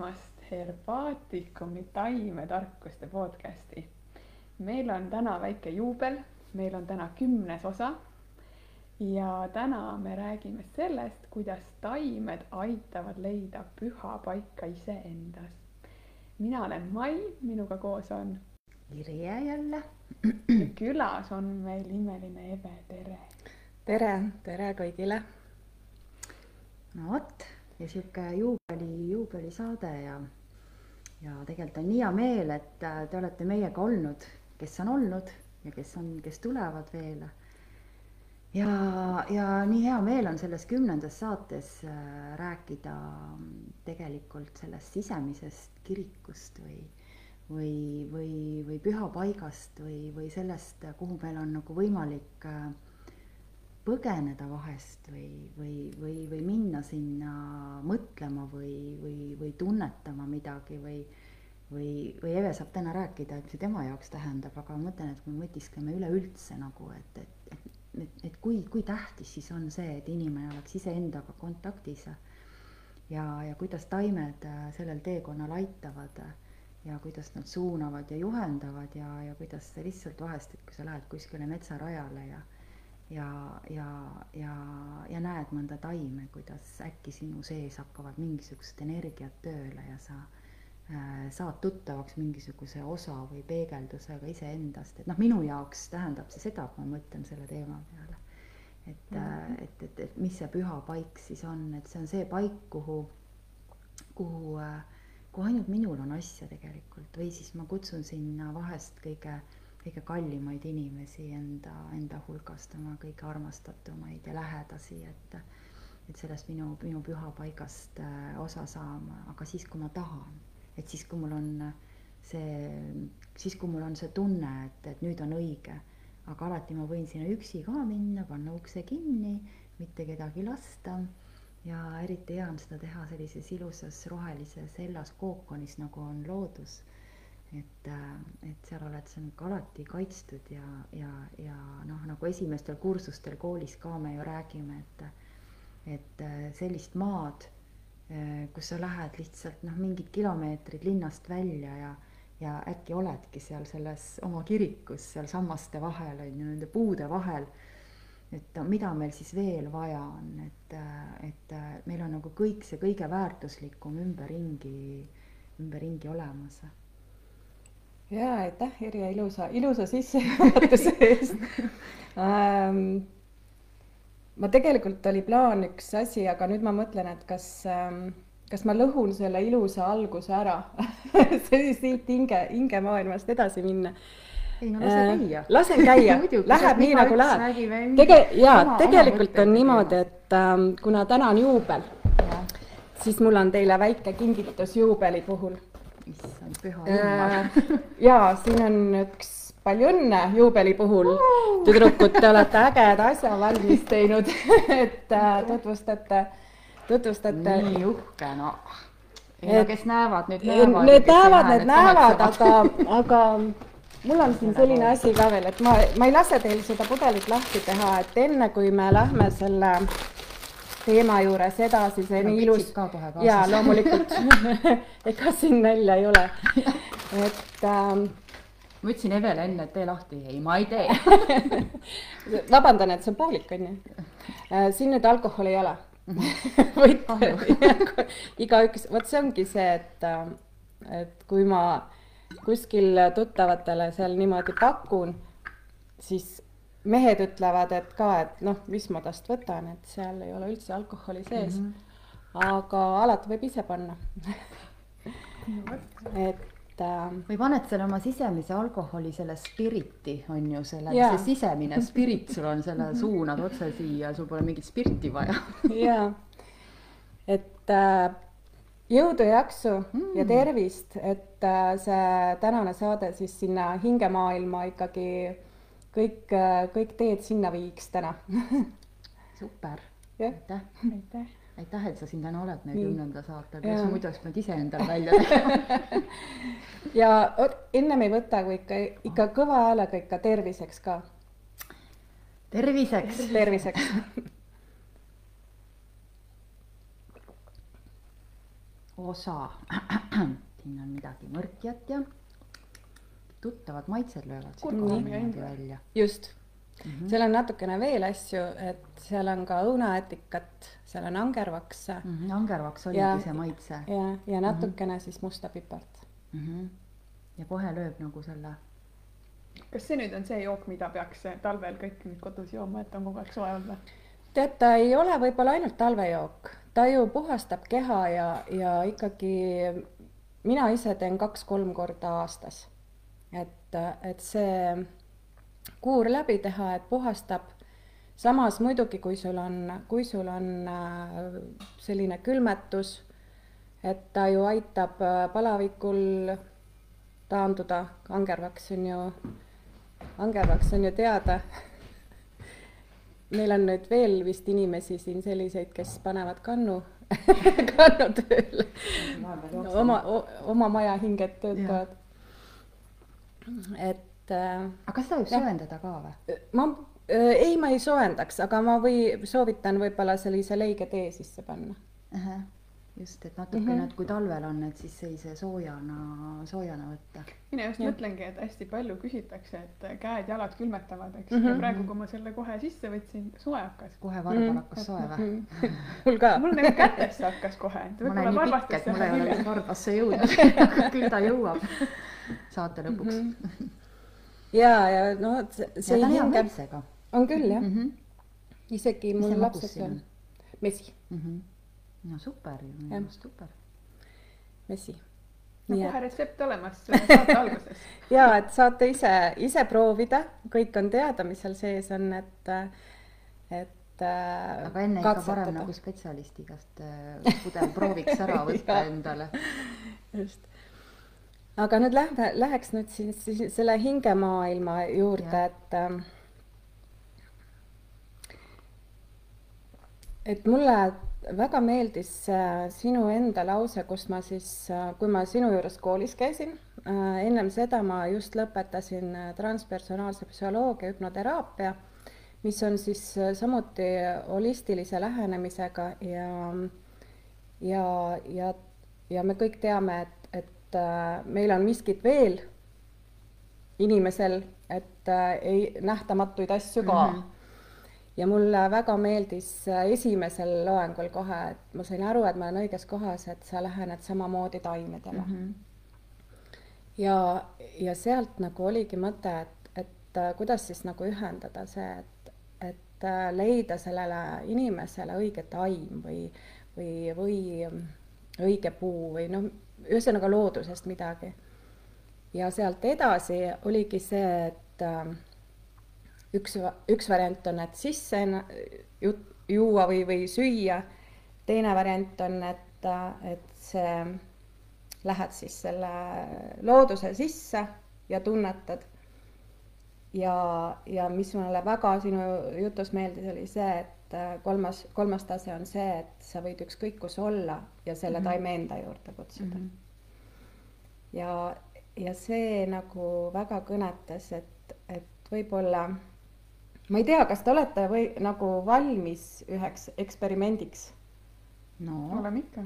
kuulamast Herbaatikumi taimetarkuste podcasti. meil on täna väike juubel, meil on täna kümnes osa. ja täna me räägime sellest, kuidas taimed aitavad leida püha paika iseendas. mina olen Mai, minuga koos on Irje jälle. külas on meil imeline Eve, tere. tere, tere kõigile. no vot ja sihuke juubeli, juubelisaade ja, ja tegelikult on nii hea meel, et äh, te olete meiega olnud, kes on olnud ja kes on, kes tulevad veel. ja, ja nii hea meel on selles kümnendas saates äh, rääkida tegelikult sellest sisemisest kirikust või või, või, või pühapaigast või, või sellest, kuhu meil on nagu võimalik äh, põgeneda vahest või, või, või, või minna sinna mõtlema või, või, või tunnetama midagi või, või, või Eve saab täna rääkida, et see tema jaoks tähendab, aga ma mõtlen, et kui me mõtiskleme üleüldse nagu, et, et, et, et, et kui, kui tähtis siis on see, et inimene oleks iseendaga kontaktis ja, ja, kuidas taimed äh, sellel teekonnal aitavad ja kuidas nad suunavad ja juhendavad ja, ja kuidas sa lihtsalt vahest, et kui sa lähed kuskile metsarajale ja ja, ja, ja, ja näed mõnda taime, kuidas äkki sinu sees hakkavad mingisugused energiat tööle ja sa äh, saad tuttavaks mingisuguse osa või peegeldusega iseendast, et noh, minu jaoks tähendab see seda, kui ma mõtlen selle teema peale. et mm, -hmm. et, et, et mis see püha paik siis on, et see on see paik, kuhu, kuhu äh, kuhu ainult minul on asja tegelikult või siis ma kutsun sinna vahest kõige äh, kõige kallimaid inimesi enda, enda hulgast, oma kõige armastatumaid ja lähedasi, et et sellest minu, minu pühapaigast äh, osa saama, aga siis, kui ma tahan, et siis, kui mul on see, siis, kui mul on see tunne, et, et nüüd on õige, aga alati ma võin sinna üksi ka minna, panna ukse kinni, mitte kedagi lasta. Ja eriti hea on seda teha sellises ilusas rohelises hellas kookonis, nagu on loodus et, äh, et seal oled sa nagu alati kaitstud ja, ja, ja noh, nagu esimestel kursustel koolis ka me ju räägime, et, et äh, sellist maad, äh, kus sa lähed lihtsalt noh, mingid kilomeetrid linnast välja ja, ja äkki oledki seal selles oma kirikus, seal sammaste vahel on ju, nende puude vahel. et mida meil siis veel vaja on, et, et meil on nagu kõik see kõige väärtuslikum ümberringi, ümberringi olemas ja aitäh, Irje, ilusa, ilusa sissejuhatuse eest ähm, ma tegelikult oli plaan üks asi, aga nüüd ma mõtlen, et kas ähm, kas ma lõhun selle ilusa alguse ära siit hinge, hingemaailmast edasi minna. ei no lase äh, käia. lasen käia läheb nii nagu läheb. Tege-, jaa, tegelikult on niimoodi, et ähm, kuna täna on juubel, siis mul on teile väike kingitus juubeli puhul issand, püha jumal. Äh, ja siin on üks palju õnne juubeli puhul, tüdrukud, te olete ägeda asja valmis teinud et äh, tutvustate, tutvustate. nii uhke, no. ja kes näevad, nüüd näevad. Need näevad, need näevad, aga, aga mul on siin selline asi ka veel, et ma, ma ei lase teil seda pudelit lahti teha, et enne kui me lähme selle teema juures edasi, see nii ilus. jaa, loomulikult. Ega siin nalja ei ole, et ähm, ma ütlesin Evele enne, et tee lahti, ei, ma ei tee. Vabandan, et see on poolik, on ju. Äh, siin nüüd alkoholi ei ole. Võite, igaüks, vot see ongi see, et, ähm, et kui ma kuskil tuttavatele seal niimoodi pakun, siis mehed ütlevad, et ka, et noh, mis ma tast võtan, et seal ei ole üldse alkoholi sees mm. -hmm. aga alati võib ise panna et äh, või paned selle oma sisemise alkoholi, selle spiriti on ju selle, see sisemine spirit sul on selle, suunad otse siia, sul pole mingit spirti vaja ja, et äh, jõudu ja jaksu mm. ja tervist, et äh, see tänane saade siis sinna hingemaailma ikkagi kõik, kõik teed sinna viiks täna. Super, aitäh. aitäh. Aitäh, et sa siin täna oled meil kümnenda saatel, kas muidu oleks pidanud iseendale välja tegema? Ja ennem ei võta, kui ikka, ikka kõva häälega ikka terviseks ka. terviseks. terviseks. Osa, siin on midagi mõrkjat ja tuttavad maitsed löövad siit niimoodi välja just mm. -hmm. seal on natukene veel asju, et seal on ka õunaetikat, seal on angervakse Mm -hmm. angervaks oligi Ja- see maitse ja, ja natukene siis musta pipart. mm. -hmm. ja kohe lööb nagu selle, kas see nüüd on see jook, mida peaks talvel kõik nüüd kodus jooma, et on kogu aeg soe olla? tead, ta ei ole võib-olla ainult talvejook, ta ju puhastab keha ja, ja ikkagi mina ise teen kaks-kolm korda aastas. et, et see kuur läbi teha, et puhastab. samas muidugi, kui sul on, kui sul on äh, selline külmetus, et ta ju aitab äh, palavikul taanduda, angervaks on ju, angervaks on ju teada meil on nüüd veel vist inimesi siin selliseid, kes panevad kannu, kannu tööle. oma, oma maja hinged töötavad. Et äh, aga seda võib soojendada ka või? ma, ei, ma ei soojendaks, aga ma või soovitan võib-olla sellise leige tee sisse panna. just, et natukene mm, -hmm. et kui talvel on, et siis sellise soojana, soojana võtta. mina just Jah. mõtlengi, et hästi palju küsitakse, et käed-jalad külmetavad, eks Mhm. ja praegu, kui ma selle kohe sisse võtsin, soe hakkas. kohe varbal hakkas soe või? või? mul ka. mul nagu kätesse hakkas kohe, et ma olen nii pikk, et mul ei ole veel. varbasse jõudnud küll ta jõuab saate lõpuks mm. -hmm. ja, ja no see ja ta on küll jah, mm. -hmm. isegi mul lapsed on?. mesi, Mm -hmm. No super ju, minu meelest super. mesi. no nii kohe et retsept olemas saate alguses. ja et saate ise, ise proovida, kõik on teada, mis seal sees on, et, et. aga enne ikka parem nagu spetsialisti käest äh, pudel prooviks ära võtta endale. just. aga nüüd lähme, läheks nüüd siis, siis selle hingemaailma juurde, et ähm, et mulle väga meeldis äh, sinu enda lause, kus ma siis, kui ma sinu juures koolis käisin, ennem seda ma just lõpetasin äh, transpersonaalse psühholoogia hüpnoteraapia, mis on siis äh, samuti holistilise lähenemisega ja ja, ja, ja me kõik teame, et, et äh, meil on miskit veel inimesel, et äh, ei nähtamatuid asju ka mm. -hmm. Ja mulle väga meeldis äh, esimesel loengul kohe, et ma sain aru, et ma olen õiges kohas, et sa lähened samamoodi taimedele mm. -hmm. ja, ja sealt nagu oligi mõte, et, et äh, kuidas siis nagu ühendada see, et, et äh, leida sellele inimesele õige taim või, või, või õige puu või noh, ühesõnaga loodusest midagi ja sealt edasi oligi see, et üks, üks variant on, et sisse juua või, või süüa. teine variant on, et, et see, lähed siis selle looduse sisse ja tunnetad. ja, ja mis mulle väga sinu jutus meeldis, oli see, et kolmas, kolmas tase on see, et sa võid ükskõik kus olla ja selle Mhm. taime enda juurde kutsuda Mhm. ja, ja see nagu väga kõnetas, et, et võib-olla ma ei tea, kas te olete või nagu valmis üheks eksperimendiks, no oleme ikka.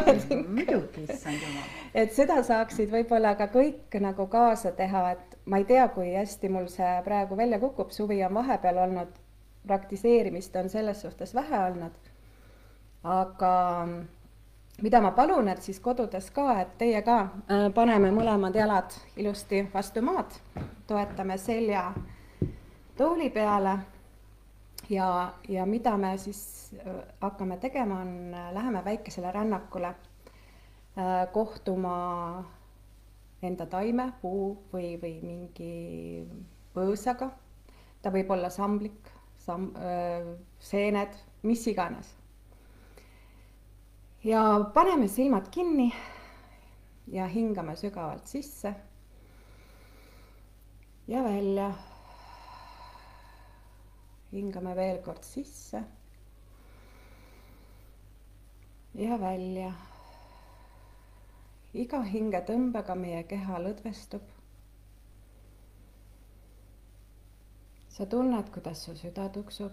muidugi, issand jumal. et seda saaksid võib-olla ka kõik nagu kaasa teha, et ma ei tea, kui hästi mul see praegu välja kukub, suvi on vahepeal olnud, praktiseerimist on selles suhtes vähe olnud. aga mida ma palun, et siis kodudes ka, et teie ka äh, paneme mõlemad jalad ilusti vastu maad, toetame selja tooli peale ja, ja mida me siis äh, hakkame tegema, on, läheme väikesele rännakule äh, kohtuma enda taime, puu või, või mingi põõsaga. ta võib olla samblik, sam-, seened, mis iganes. ja paneme silmad kinni ja hingame sügavalt sisse ja välja hingame veel kord sisse ja välja. iga hingetõmbega meie keha lõdvestub. sa tunned, kuidas su süda tuksub.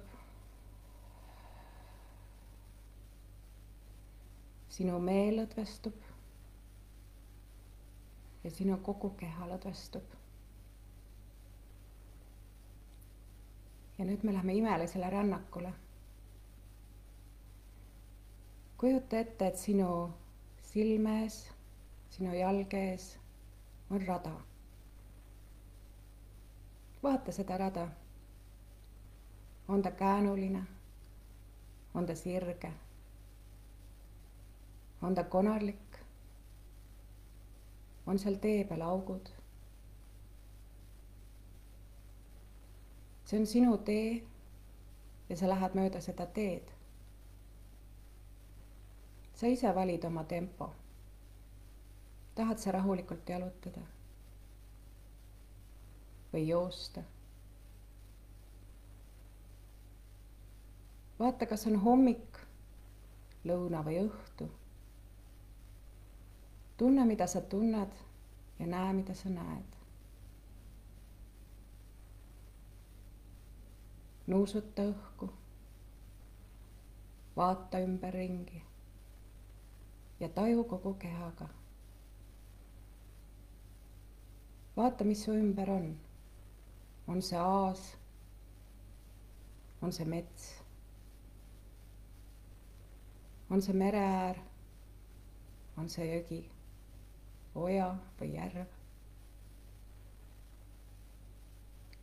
sinu meel lõdvestub. ja sinu kogu keha lõdvestub. Ja nüüd me läheme imelisele rännakule. kujuta ette, et sinu silme ees, sinu jalge ees on rada. vaata seda rada. on ta käänuline? on ta sirge? on ta konarlik? on seal tee peal augud? See on sinu tee ja sa lähed mööda seda teed. sa ise valid oma tempo. tahad sa rahulikult jalutada või joosta? vaata, kas on hommik, lõuna või õhtu tunne, mida sa tunned ja näe, mida sa näed. Nuusuta õhku. vaata ümberringi ja taju kogu kehaga. vaata, mis su ümber on. on see aas? on see mets? on see mere äär? on see jõgi? oja või järv.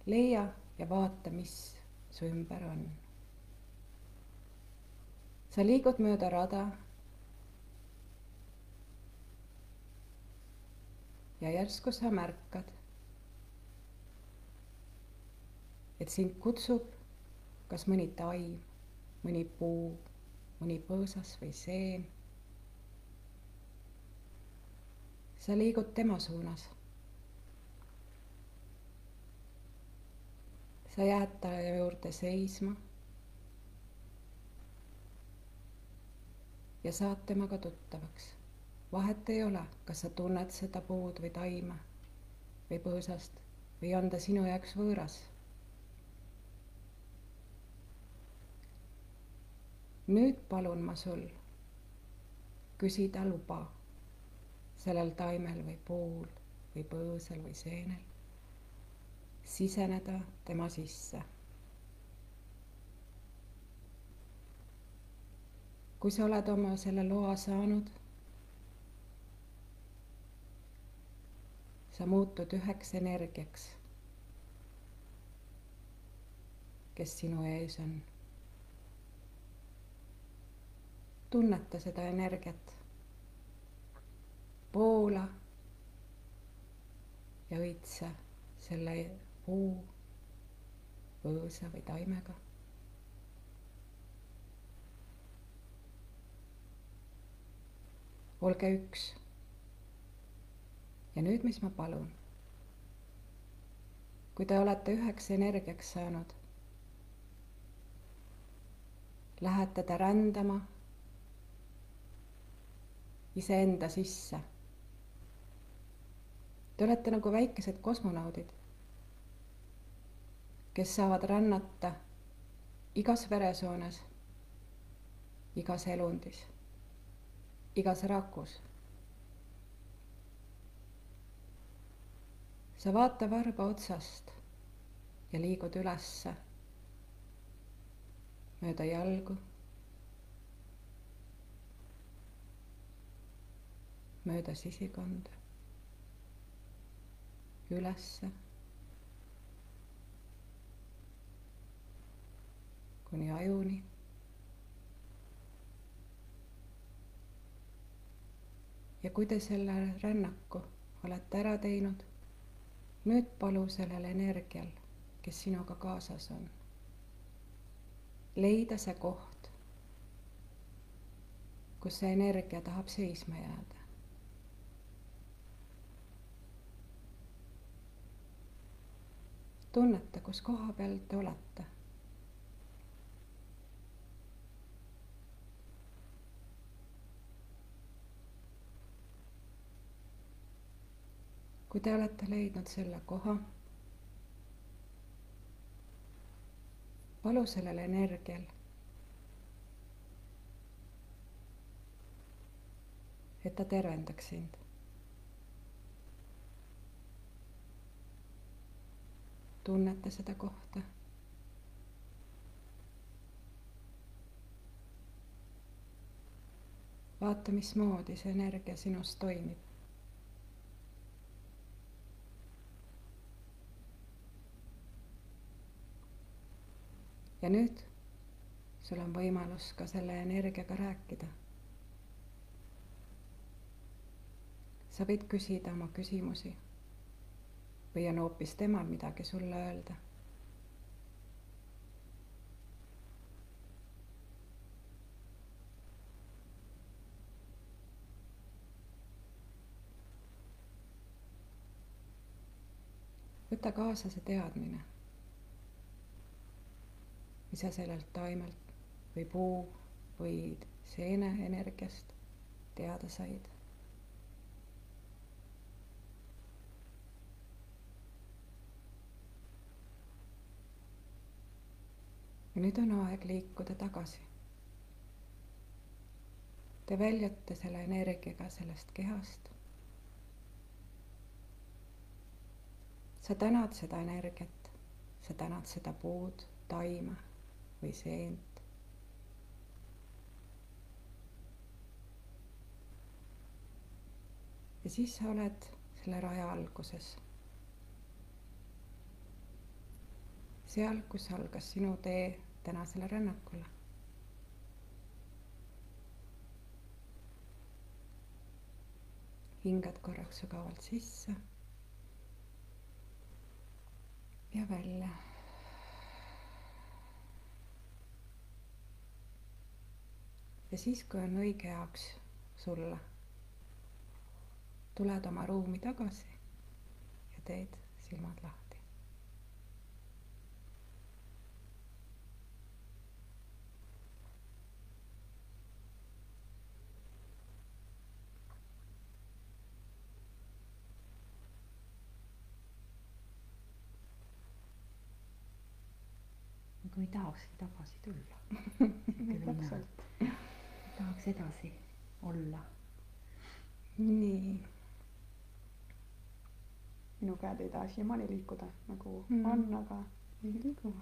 leia ja vaata, mis su ümber on. sa liigud mööda rada. ja järsku sa märkad, et sind kutsub kas mõni taim, mõni puu, mõni põõsas või seen sa liigud tema suunas. Sa jääd ta juurde seisma. ja saad temaga tuttavaks. vahet ei ole, kas sa tunned seda puud või taime või põõsast või on ta sinu jaoks võõras. nüüd palun ma sul küsida luba sellel taimel või puul või põõsal või seenel, siseneda tema sisse. kui sa oled oma selle loa saanud, sa muutud üheks energiaks, kes sinu ees on. tunneta seda energiat poola ja õitse selle puu, põõsa või taimega. olge üks. ja nüüd, mis ma palun? kui te olete üheks energiaks saanud, lähete te rändama iseenda sisse Te olete nagu väikesed kosmonaudid, kes saavad rännata igas veresoones, igas elundis, igas rakus. sa vaata varba otsast ja liigud ülesse mööda jalgu, mööda sisikonda ülesse. Kuni ajuni. ja kui te selle rännaku olete ära teinud, nüüd palu sellel energial, kes sinuga kaasas on, leida see koht, kus see energia tahab seisma jääda. tunnete, kus koha peal te olete. Kui te olete leidnud selle koha, palu sellel energial et ta tervendaks sind. tunneta seda kohta. vaata, mismoodi see energia sinus toimib. Ja nüüd sul on võimalus ka selle energiaga rääkida. sa võid küsida oma küsimusi või on hoopis temal midagi sulle öelda võta kaasa see teadmine mis sa sellelt taimelt või puu või seene energiast teada said. ja nüüd on aeg liikuda tagasi. Te väljute selle energiaga sellest kehast. sa tänad seda energiat, sa tänad seda puud, taime või seent. ja siis sa oled selle raja alguses. seal, kus algas sinu tee tänasele rännakule. hingad korraks sügavalt sisse ja välja ja siis, kui on õige jaoks sulle, tuled oma ruumi tagasi ja teed silmad lahti. nagu ei tahakski tagasi tulla täpselt tahaks edasi olla. nii. minu käed ei taha siiamaani liikuda nagu Mm. on, aga ei liigu.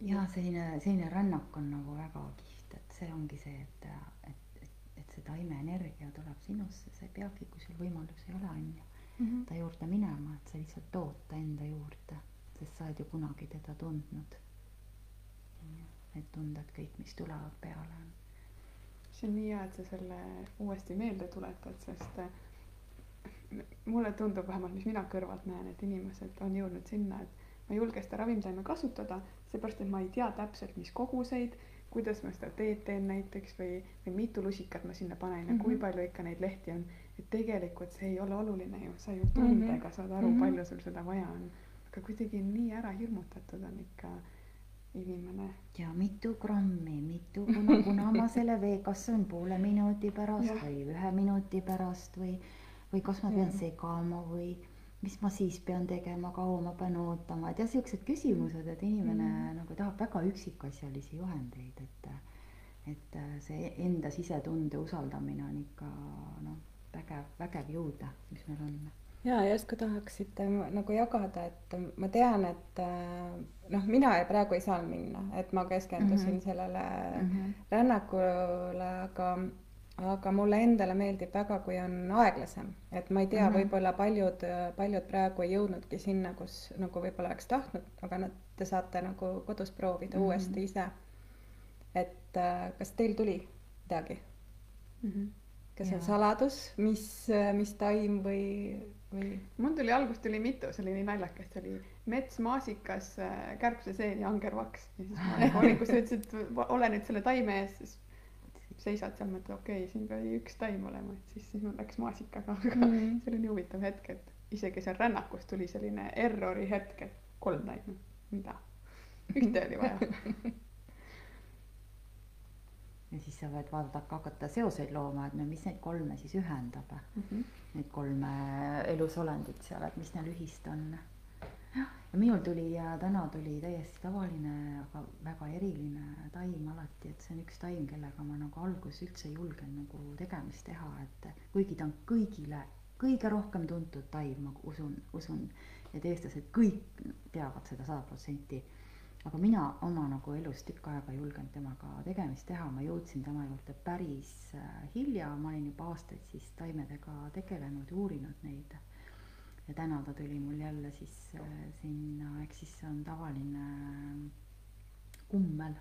ja selline, selline rännak on nagu väga kihvt, et see ongi see, et, et, et, et see taimeenergia tuleb sinusse, sa ei peagi, kui sul võimalusi ei ole, on ju, Mhm. ta juurde minema, et sa lihtsalt tood ta enda juurde, sest sa oled ju kunagi teda tundnud. Need tunded kõik, mis tulevad peale, on see on nii hea, et sa selle uuesti meelde tuletad, sest äh, mulle tundub vähemalt, mis mina kõrvalt näen, et inimesed on jõudnud sinna, et ma ei julge seda ravimtaime kasutada, seepärast et ma ei tea täpselt, mis koguseid, kuidas ma seda teed teen näiteks või, või mitu lusikat ma sinna panen ja mm -hmm. kui Mhm. palju ikka neid lehti on. et tegelikult see ei ole oluline ju, sa ju tundega saad aru mm, Mhm. -hmm. palju sul seda vaja on. aga kuidagi nii ära hirmutatud on ikka inimene. ja mitu grammi, mitu, kuna, kuna ma selle vee, kas see on poole minuti pärast Jah. või ühe minuti pärast või, või kas ma pean Jah. segama või mis ma siis pean tegema, kaua ma pean ootama, et jah, siuksed küsimused, et inimene Mhm. nagu tahab väga üksikasjalisi juhendeid, et, et see enda sisetunde usaldamine on ikka noh, vägev, vägev jõud, mis meil on ja järsku tahaksite nagu jagada, et ma tean, et äh, noh, mina ei- praegu ei saanud minna, et ma keskendusin mm. -hmm. sellele mm. -hmm. rännakule, aga, aga mulle endale meeldib väga, kui on aeglasem, et ma ei tea mm. -hmm. võib-olla paljud, paljud praegu ei jõudnudki sinna, kus nagu võib-olla oleks tahtnud, aga nad, te saate nagu kodus proovida mm. -hmm. uuesti ise. et äh, kas teil tuli midagi? Mm -hmm. kas see on saladus, mis, mis taim või, või? mul tuli alguses tuli mitu, see oli nii naljakas, see oli mets, maasikas, kärbseseen ja angervaks ja siis ma nagu kui sa ütlesid, et ole nüüd selle taime ees, siis seisad seal, mõtled, okei okay,, siin pidi üks taim olema, et siis, siis mul läks maasikaga, aga mm. Mhm. see oli nii huvitav hetk, et isegi seal rännakus tuli selline errori hetk, et kolm taime, mida, ühte oli vaja. ja siis sa võid vaadata, hakata seoseid looma, et no mis neid kolme siis ühendab, Mm -hmm. neid kolme elusolendit seal, et mis neil ühist on. ja minul tuli ja täna tuli täiesti tavaline, aga väga eriline taim alati, et see on üks taim, kellega ma nagu alguses üldse ei julgenud nagu tegemist teha, et kuigi ta on kõigile kõige rohkem tuntud taim, ma usun, usun, et eestlased kõik teavad seda sada protsenti. Aga mina oma nagu elus tükk aega ei julgenud temaga tegemist teha, ma jõudsin tema juurde päris äh, hilja, ma olin juba aastaid siis taimedega tegelenud ja uurinud neid. Ja täna ta tuli mul jälle siis äh, sinna, ehk siis see on tavaline kummel,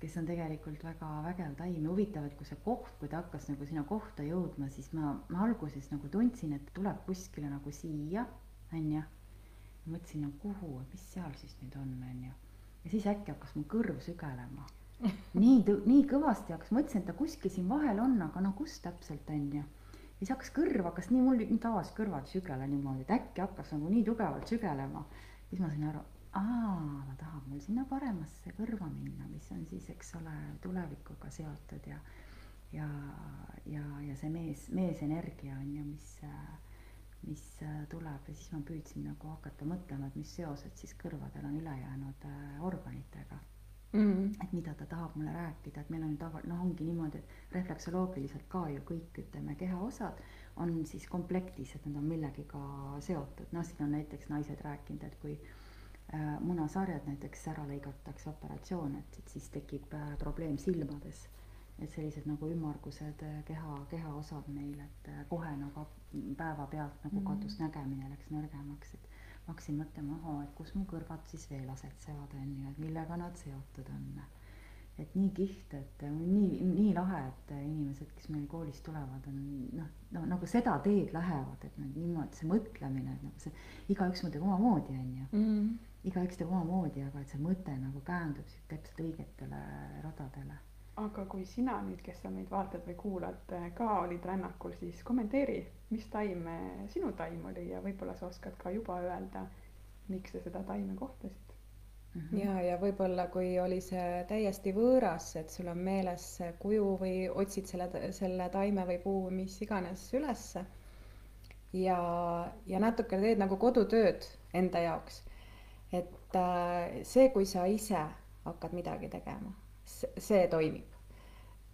kes on tegelikult väga vägev taim. Ja huvitav, et kui see koht, kui ta hakkas nagu sinna kohta jõudma, siis ma, ma alguses nagu tundsin, et tuleb kuskile nagu siia, onju. Mõtlesin, no kuhu, mis seal siis nüüd on, onju. ja siis äkki hakkas mu kõrv sügelema. nii, nii kõvasti hakkas, mõtlesin, et ta kuskil siin vahel on, aga no kus täpselt, onju ja siis hakkas kõrv hakkas nii mul tavaliselt kõrvad sügele niimoodi, et äkki hakkas nagu nii tugevalt sügelema. siis ma sain aru, aa, ta tahab mul sinna paremasse kõrva minna, mis on siis, eks ole, tulevikuga seotud ja ja, ja, ja see mees, meesenergia on ju, mis, mis tuleb ja siis ma püüdsin nagu hakata mõtlema, et mis seosed siis kõrvadel on ülejäänud äh, organitega. Mm.. et mida ta tahab mulle rääkida, et meil on tava-, noh, ongi niimoodi, et refleksoloogiliselt ka ju kõik, ütleme, kehaosad on siis komplektis, et nad on millegiga seotud, noh, siin on näiteks naised rääkinud, et kui äh, munasarjad näiteks ära lõigatakse operatsioon, et, et siis tekib äh, probleem silmades. et sellised nagu ümmargused äh, keha, kehaosad meil, et äh, kohe nagu päevapealt nagu Mhm. kadus nägemine, läks nõrgemaks, et ma hakkasin mõtlema, ahah, et kus mu kõrvad siis veel asetsevad, on ju, et millega nad seotud on. et nii kihvt, et nii, nii lahe, et inimesed, kes meil koolis tulevad, on noh, no nagu seda teed lähevad, et nad niimoodi, see mõtlemine, et nagu see, igaüks mõtleb omamoodi, on ju. mm. igaüks teeb omamoodi, aga et see mõte nagu käändub siis täpselt õigetele radadele. Aga kui sina nüüd, kes sa meid vaatad või kuulad, ka olid rännakul, siis kommenteeri, mis taim eh, sinu taim oli ja võib-olla sa oskad ka juba öelda, miks sa seda taime kohtasid. Mhm. ja, ja võib-olla kui oli see täiesti võõras, et sul on meeles see kuju või otsid selle, selle taime või puu, mis iganes ülesse. ja, ja natuke teed nagu kodutööd enda jaoks. et äh, see, kui sa ise hakkad midagi tegema, see toimib.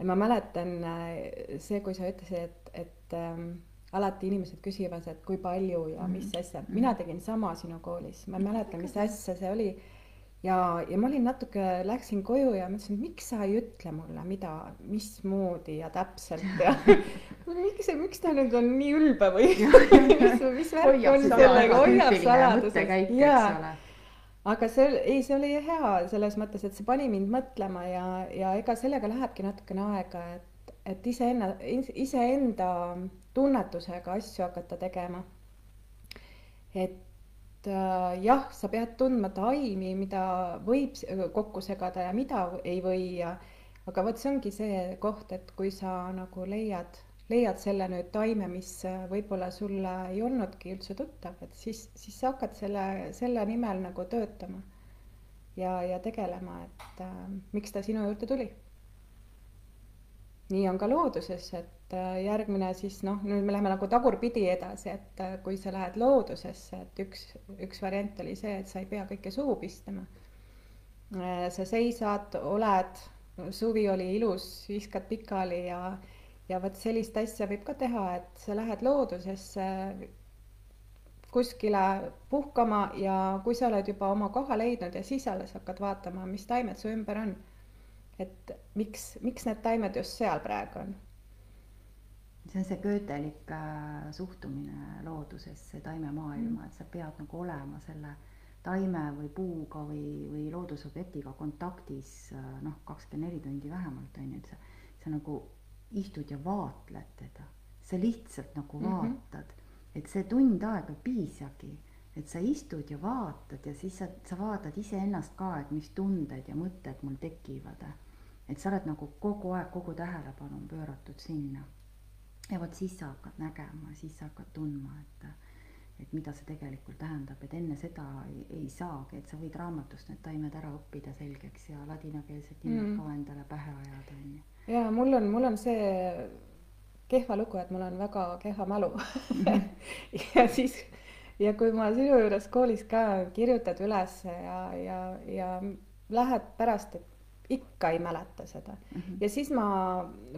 ma mäletan äh, see, kui sa ütlesid, et, et ähm, alati inimesed küsivad, et kui palju ja mis Mhm. asja, mina tegin sama sinu koolis, ma ei mäleta, mis asja see oli. Ja, ja ma olin natuke, läksin koju ja mõtlesin, et miks sa ei ütle mulle, mida, mismoodi ja täpselt ja miks, miks ta nüüd on nii ülbe või mis, mis värk on sellega, hoiab eks jaa. Aga see, ei, see oli hea selles mõttes, et see pani mind mõtlema ja, ja ega sellega lähebki natukene aega, et, et iseenna, iseenda tunnetusega asju hakata tegema. et äh, jah, sa pead tundma taimi, mida võib kokku segada ja mida ei või ja aga vot see ongi see koht, et kui sa nagu leiad, leiad selle nüüd taime, mis äh, võib-olla sulle ei olnudki üldse tuttav, et siis, siis sa hakkad selle, selle nimel nagu töötama ja, ja tegelema, et äh, miks ta sinu juurde tuli. nii on ka looduses, et äh, järgmine siis noh, nüüd me läheme nagu tagurpidi edasi, et äh, kui sa lähed loodusesse, et üks, üks variant oli see, et sa ei pea kõike suhu pistma. sa seisad, oled, suvi oli ilus, viskad pikali ja, ja vot sellist asja võib ka teha, et sa lähed loodusesse kuskile puhkama ja kui sa oled juba oma koha leidnud ja siis alles hakkad vaatama, mis taimed su ümber on. et miks, miks need taimed just seal praegu on see on see köötelik äh, suhtumine loodusesse, taimemaailma, et sa pead nagu olema selle taime või puuga või, või loodusobjektiga kontaktis äh, noh, kakskümmend neli tundi vähemalt on ju, et sa, sa nagu istud ja vaatled teda, sa lihtsalt nagu Mhm. vaatad, et see tund aega piisagi, et sa istud ja vaatad ja siis sa, sa vaatad iseennast ka, et mis tunded ja mõtted mul tekivad. et sa oled nagu kogu aeg, kogu tähelepanu on pööratud sinna ja vot siis sa hakkad nägema, siis sa hakkad tundma, et, et mida see tegelikult tähendab, et enne seda ei, ei saagi, et sa võid raamatust need taimed ära õppida selgeks ja ladinakeelsed nimed Mm. ka endale pähe ajada, on ju. Ja mul on, mul on see kehva lugu, et mul on väga kehva mälu ja siis ja kui ma sinu juures koolis ka kirjutad üles ja, ja, ja lähed pärast, et ikka ei mäleta seda mm. -hmm. ja siis ma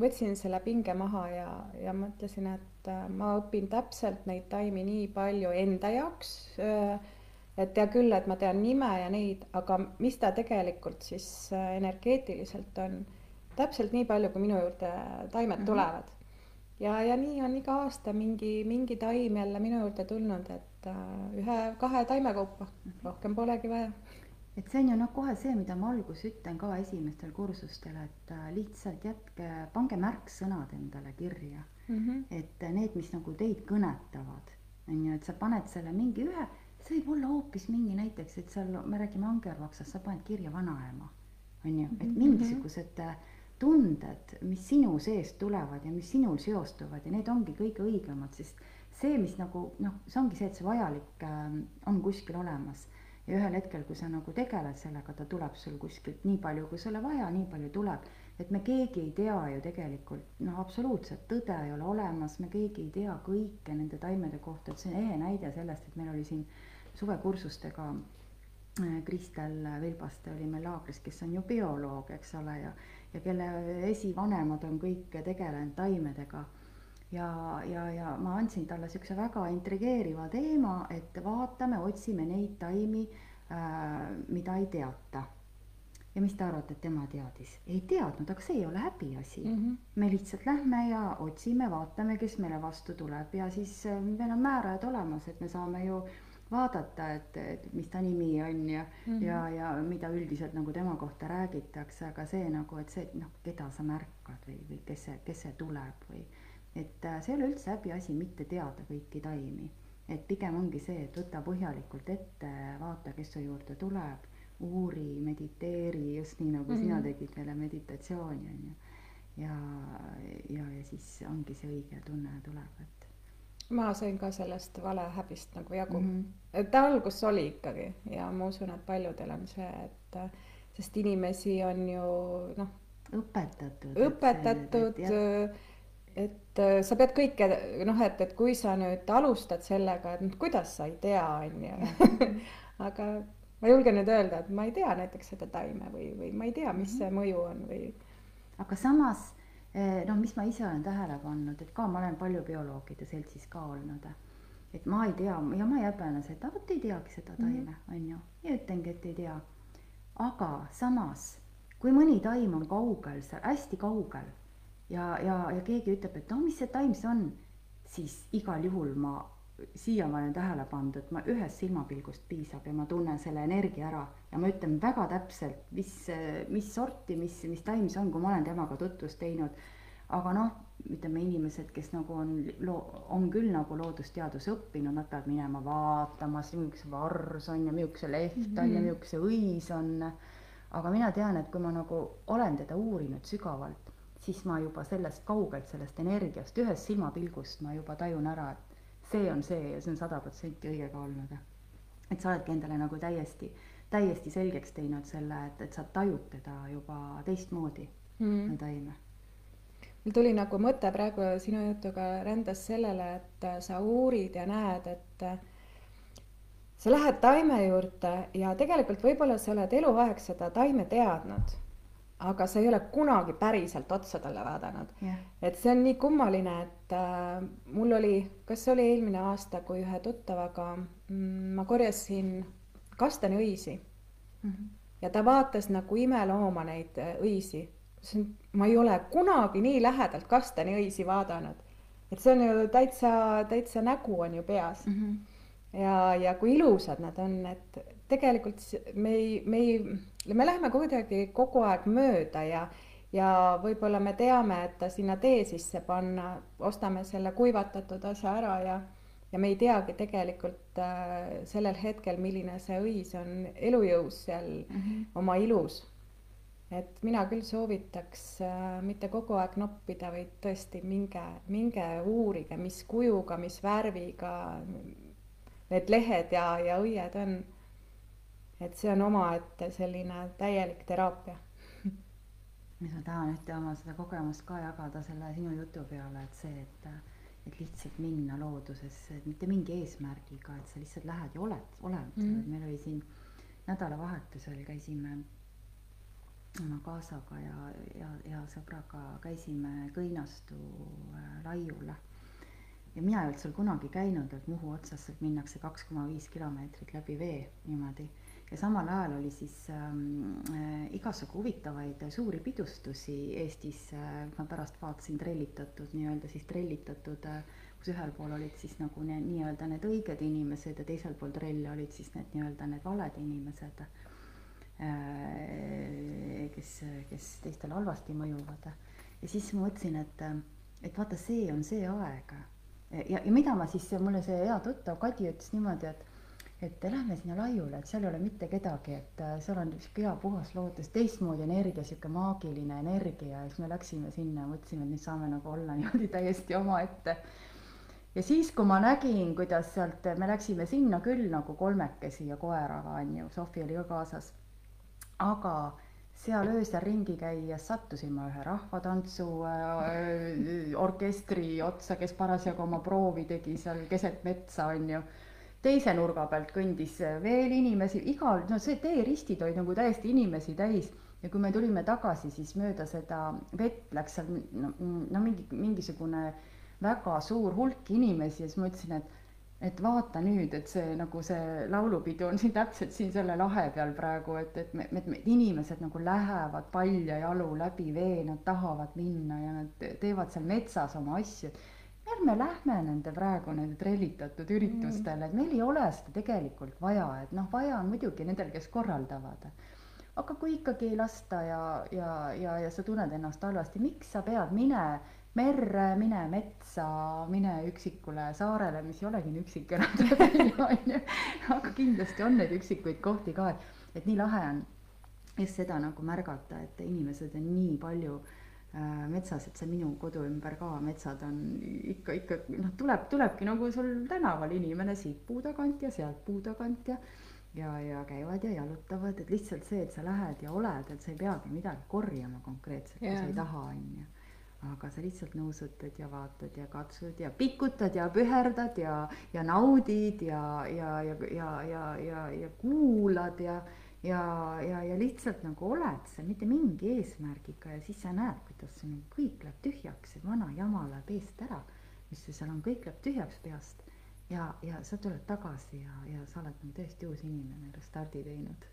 võtsin selle pinge maha ja, ja mõtlesin, et äh, ma õpin täpselt neid taimi nii palju enda jaoks. Äh, et hea küll, et ma tean nime ja neid, aga mis ta tegelikult siis äh, energeetiliselt on, täpselt nii palju, kui minu juurde taimed mm -hmm. tulevad. ja, ja nii on iga aasta mingi, mingi taim jälle minu juurde tulnud, et ühe-kahe taime kaupa, rohkem polegi vaja et see on ju noh, kohe see, mida ma alguses ütlen ka esimestel kursustel, et äh, lihtsalt jätke, pange märksõnad endale kirja mm. -hmm. et äh, need, mis nagu teid kõnetavad, on ju, et sa paned selle mingi ühe, see võib olla hoopis mingi näiteks, et seal me räägime angervaksast, sa paned kirja vanaema, on ju, et mhm. mingisugused äh, tunded, mis sinu seest tulevad ja mis sinul seostuvad ja need ongi kõige õigemad, sest see, mis nagu noh, see ongi see, et see vajalik äh, on kuskil olemas ja ühel hetkel, kui sa nagu tegeled sellega, ta tuleb sul kuskilt nii palju, kui sulle vaja, nii palju tuleb. et me keegi ei tea ju tegelikult, noh, absoluutselt tõde ei ole olemas, me keegi ei tea kõike nende taimede kohta, et see on ehe näide sellest, et meil oli siin suvekursustega äh, Kristel Vilbaste oli meil laagris, kes on ju bioloog, eks ole, ja, ja kelle esivanemad on kõik tegelenud taimedega ja, ja, ja ma andsin talle niisuguse väga intrigeeriva teema, et vaatame, otsime neid taimi äh,, mida ei teata. ja mis te arvate, et tema teadis? ei teadnud, aga see ei ole häbiasi mm. -hmm. me lihtsalt lähme ja otsime, vaatame, kes meile vastu tuleb ja siis äh, meil on määrajad olemas, et me saame ju vaadata, et, et mis ta nimi on ja mm, -hmm. ja, ja mida üldiselt nagu tema kohta räägitakse, aga see nagu, et see, noh, keda sa märkad või, või kes see, kes see tuleb või et äh, see ei ole üldse häbiasi mitte teada kõiki taimi. et pigem ongi see, et võta põhjalikult ette, vaata, kes su juurde tuleb, uuri, mediteeri, just nii nagu mm -hmm. sina mhm. tegid meile meditatsiooni, on ju. ja, ja, ja siis ongi see õige tunne tuleb, et ma sain ka sellest valehäbist nagu jagu mm. -hmm. et algus oli ikkagi ja ma usun, et paljudel on see, et sest inimesi on ju noh. õpetatud. õpetatud, et sa pead kõike noh, et, et kui sa nüüd alustad sellega, et noh, kuidas sa ei tea, on ju. aga ma julgen nüüd öelda, et ma ei tea näiteks seda taime või, või ma ei tea, mis see mõju on või. aga samas noh, mis ma ise olen tähele pannud, et ka ma olen palju bioloogide seltsis ka olnud, et ma ei tea ja ma ei häbene seda, vot ei teagi seda taime mm, -hmm. on ju, ja ütlengi, et ei tea. aga samas, kui mõni taim on kaugel, seal hästi kaugel ja, ja, ja keegi ütleb, et no mis see taim see on, siis igal juhul ma siiamaani olen tähele pannud, et ma ühest silmapilgust piisab ja ma tunnen selle energia ära ja ma ütlen väga täpselt, mis, mis sorti, mis, mis taim see on, kui ma olen temaga tutvust teinud. aga noh, ütleme inimesed, kes nagu on, on küll nagu loodusteaduse õppinud, nad peavad minema vaatama, milline vars on ja milline see leht on mm -hmm. ja mhm. milline see õis on. aga mina tean, et kui ma nagu olen teda uurinud sügavalt, siis ma juba sellest kaugelt, sellest energiast, ühest silmapilgust ma juba tajun ära, et see on see ja see on sada protsenti õige ka olnud. et sa oledki endale nagu täiesti, täiesti selgeks teinud selle, et, et sa tajud teda juba teistmoodi mm., neid taime mul tuli nagu mõte praegu sinu jutuga rändas sellele, et sa uurid ja näed, et sa lähed taime juurde ja tegelikult võib-olla sa oled eluaeg seda taime teadnud aga sa ei ole kunagi päriselt otsa talle vaadanud yeah.. et see on nii kummaline, et äh, mul oli, kas see oli eelmine aasta, kui ühe tuttavaga mm, ma korjasin kastaniõisi mm. -hmm. ja ta vaatas nagu imelooma neid äh, õisi. ma ei ole kunagi nii lähedalt kastaniõisi vaadanud. et see on ju täitsa, täitsa nägu on ju peas mm. -hmm. ja, ja kui ilusad nad on, et tegelikult me ei, me ei, me läheme kuidagi kogu aeg mööda ja, ja võib-olla me teame, et ta sinna tee sisse panna, ostame selle kuivatatud asja ära ja, ja me ei teagi tegelikult äh, sellel hetkel, milline see õis on elujõus seal mm -hmm. oma ilus. et mina küll soovitaks äh, mitte kogu aeg noppida, vaid tõesti minge, minge uurige, mis kujuga, mis värviga need lehed ja, ja õied on et see on omaette selline täielik teraapia. mis ma tahan ühte oma seda kogemust ka jagada selle sinu jutu peale, et see, et et lihtsalt minna loodusesse, et mitte mingi eesmärgiga, et sa lihtsalt lähed ja oled, oled mm., et meil oli siin nädalavahetusel käisime oma kaasaga ja, ja, ja sõbraga käisime Kõinastu äh, laiule. ja mina ei olnud seal kunagi käinud, et Muhu otsast sealt minnakse kaks koma viis kilomeetrit läbi vee niimoodi. Ja samal ajal oli siis ähm, äh, igasugu huvitavaid suuri pidustusi Eestis äh,, ma pärast vaatasin trellitatud nii-öelda siis trellitatud äh, kus ühel pool olid siis nagu ne, nii-öelda need õiged inimesed ja teisel pool trelli olid siis need nii-öelda need valed inimesed Äh, kes, kes teistele halvasti mõjuvad. ja siis ma mõtlesin, et, et vaata, see on see aeg. ja, ja mida ma siis, mulle see hea tuttav Kadi ütles niimoodi, et et lähme sinna laiule, et seal ei ole mitte kedagi, et äh, seal on sihuke hea puhas loodus, teistmoodi energia, sihuke maagiline energia ja siis me läksime sinna, mõtlesime, et nüüd saame nagu olla niimoodi täiesti omaette. ja siis, kui ma nägin, kuidas sealt, me läksime sinna küll nagu kolmekesi ja koeraga on ju, Sofi oli ka kaasas aga seal öösel ringi käies sattusin ma ühe rahvatantsu äh, orkestri otsa, kes parasjagu oma proovi tegi seal keset metsa, on ju. Teise nurga pealt kõndis veel inimesi, igal, no see teeristid olid nagu täiesti inimesi täis ja kui me tulime tagasi, siis mööda seda vett läks seal no, no mingi, mingisugune väga suur hulk inimesi ja siis ma ütlesin, et et vaata nüüd, et see nagu see laulupidu on siin täpselt siin selle lahe peal praegu, et, et me, et, et inimesed nagu lähevad paljajalu läbi vee, nad tahavad minna ja nad teevad seal metsas oma asju. Ärme lähme nende praegu nende trellitatud üritustele, et meil ei ole seda tegelikult vaja, et noh, vaja on muidugi nendel, kes korraldavad. aga kui ikkagi ei lasta ja, ja, ja, ja sa tunned ennast halvasti, miks sa pead, mine merre, mine metsa, mine üksikule saarele, mis ei olegi nii üksik enam onju. aga kindlasti on neid üksikuid kohti ka, et, et nii lahe on just seda nagu märgata, et inimesed on nii palju äh, metsas, et see minu kodu ümber ka metsad on ikka, ikka noh, tuleb, tulebki nagu sul tänaval inimene siit puu tagant ja sealt puu tagant ja ja, ja käivad ja jalutavad, et lihtsalt see, et sa lähed ja oled, et sa ei peagi midagi korjama konkreetselt yeah., kui sa ei taha, onju aga sa lihtsalt nõusutad ja vaatad ja katsud ja pikutad ja püherdad ja, ja naudid ja, ja, ja, ja, ja, ja, ja kuulad ja, ja, ja, ja lihtsalt nagu oled seal mitte mingi eesmärgiga ja siis sa näed, kuidas sul kõik läheb tühjaks, et vana jama läheb eest ära, mis sul seal on, kõik läheb tühjaks peast. ja, ja sa tuled tagasi ja, ja sa oled nagu tõesti uus inimene, restardi teinud.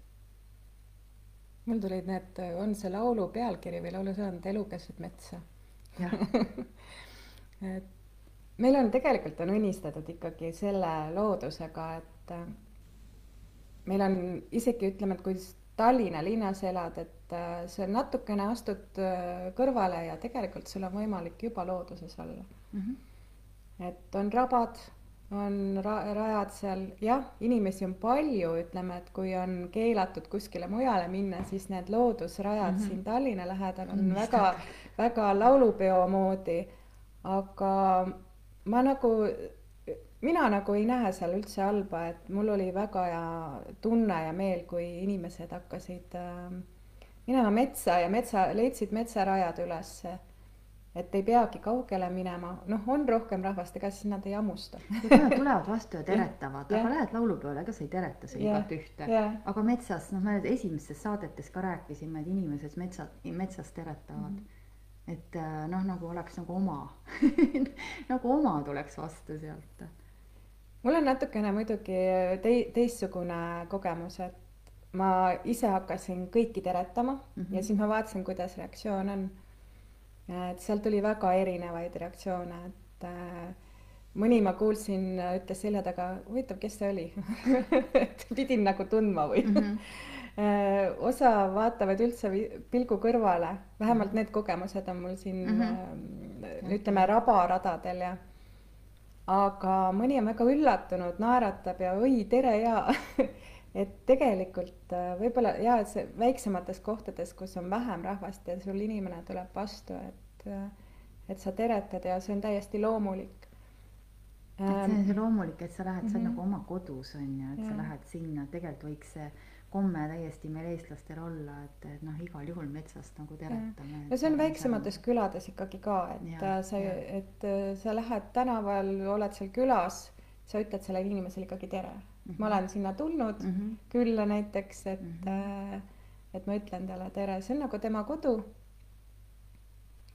Mul tulid need, on see laulu pealkiri või laulusõnad Elu keset metsa. Et meil on tegelikult on unistatud ikkagi selle loodusega, et meil on isegi ütleme, et kui Tallinna linnas elad, et äh, sa natukene astud äh, kõrvale ja tegelikult sul on võimalik juba looduses olla mm. -hmm. et on rabad on ra-, rajad seal, jah, inimesi on palju, ütleme, et kui on keelatud kuskile mujale minna, siis need loodusrajad mm -hmm. siin Tallinna lähedal on mm -hmm. väga, väga laulupeo moodi. aga ma nagu, mina nagu ei näe seal üldse halba, et mul oli väga hea tunne ja meel, kui inimesed hakkasid äh, minema metsa ja metsa, leidsid metsarajad ülesse et ei peagi kaugele minema, noh, on rohkem rahvast, ega siis nad ei hammusta tulevad vastu ja teretavad, aga lähed laulupeole, ega sa ei tereta sa igat ühte. aga metsas, noh, me esimestes saadetes ka rääkisime, et inimesed metsa, metsas teretavad mm. -hmm. et äh, noh, nagu oleks nagu oma nagu oma tuleks vastu sealt. Mul on natukene muidugi tei-, teistsugune kogemus, et ma ise hakkasin kõiki teretama mm -hmm. ja siis ma vaatasin, kuidas reaktsioon on et sealt tuli väga erinevaid reaktsioone, et äh, mõni ma kuulsin, ütles selja taga, huvitav, kes see oli et pidin nagu tundma või mm. -hmm. osa vaatavad üldse pilgu kõrvale, vähemalt need kogemused on mul siin mm -hmm. ütleme rabaradadel ja aga mõni on väga üllatunud, naeratab ja oi, tere ja et tegelikult äh, võib-olla ja see väiksemates kohtades, kus on vähem rahvast ja sul inimene tuleb vastu, et äh, et sa teretad ja see on täiesti loomulik. et see on see loomulik, et sa lähed mm, -hmm. sa oled mhm. nagu oma kodus on ju, et ja. sa lähed sinna, tegelikult võiks see komme täiesti meil eestlastel olla, et, et noh, igal juhul metsast nagu teretame. no see on väiksemates on... külades ikkagi ka, et ja, sa, et äh, sa lähed tänaval, oled seal külas, sa ütled sellele inimesele ikkagi tere mm. -hmm. ma olen sinna tulnud mm -hmm. külla näiteks, et mm, -hmm. et ma ütlen talle tere, see on nagu tema kodu.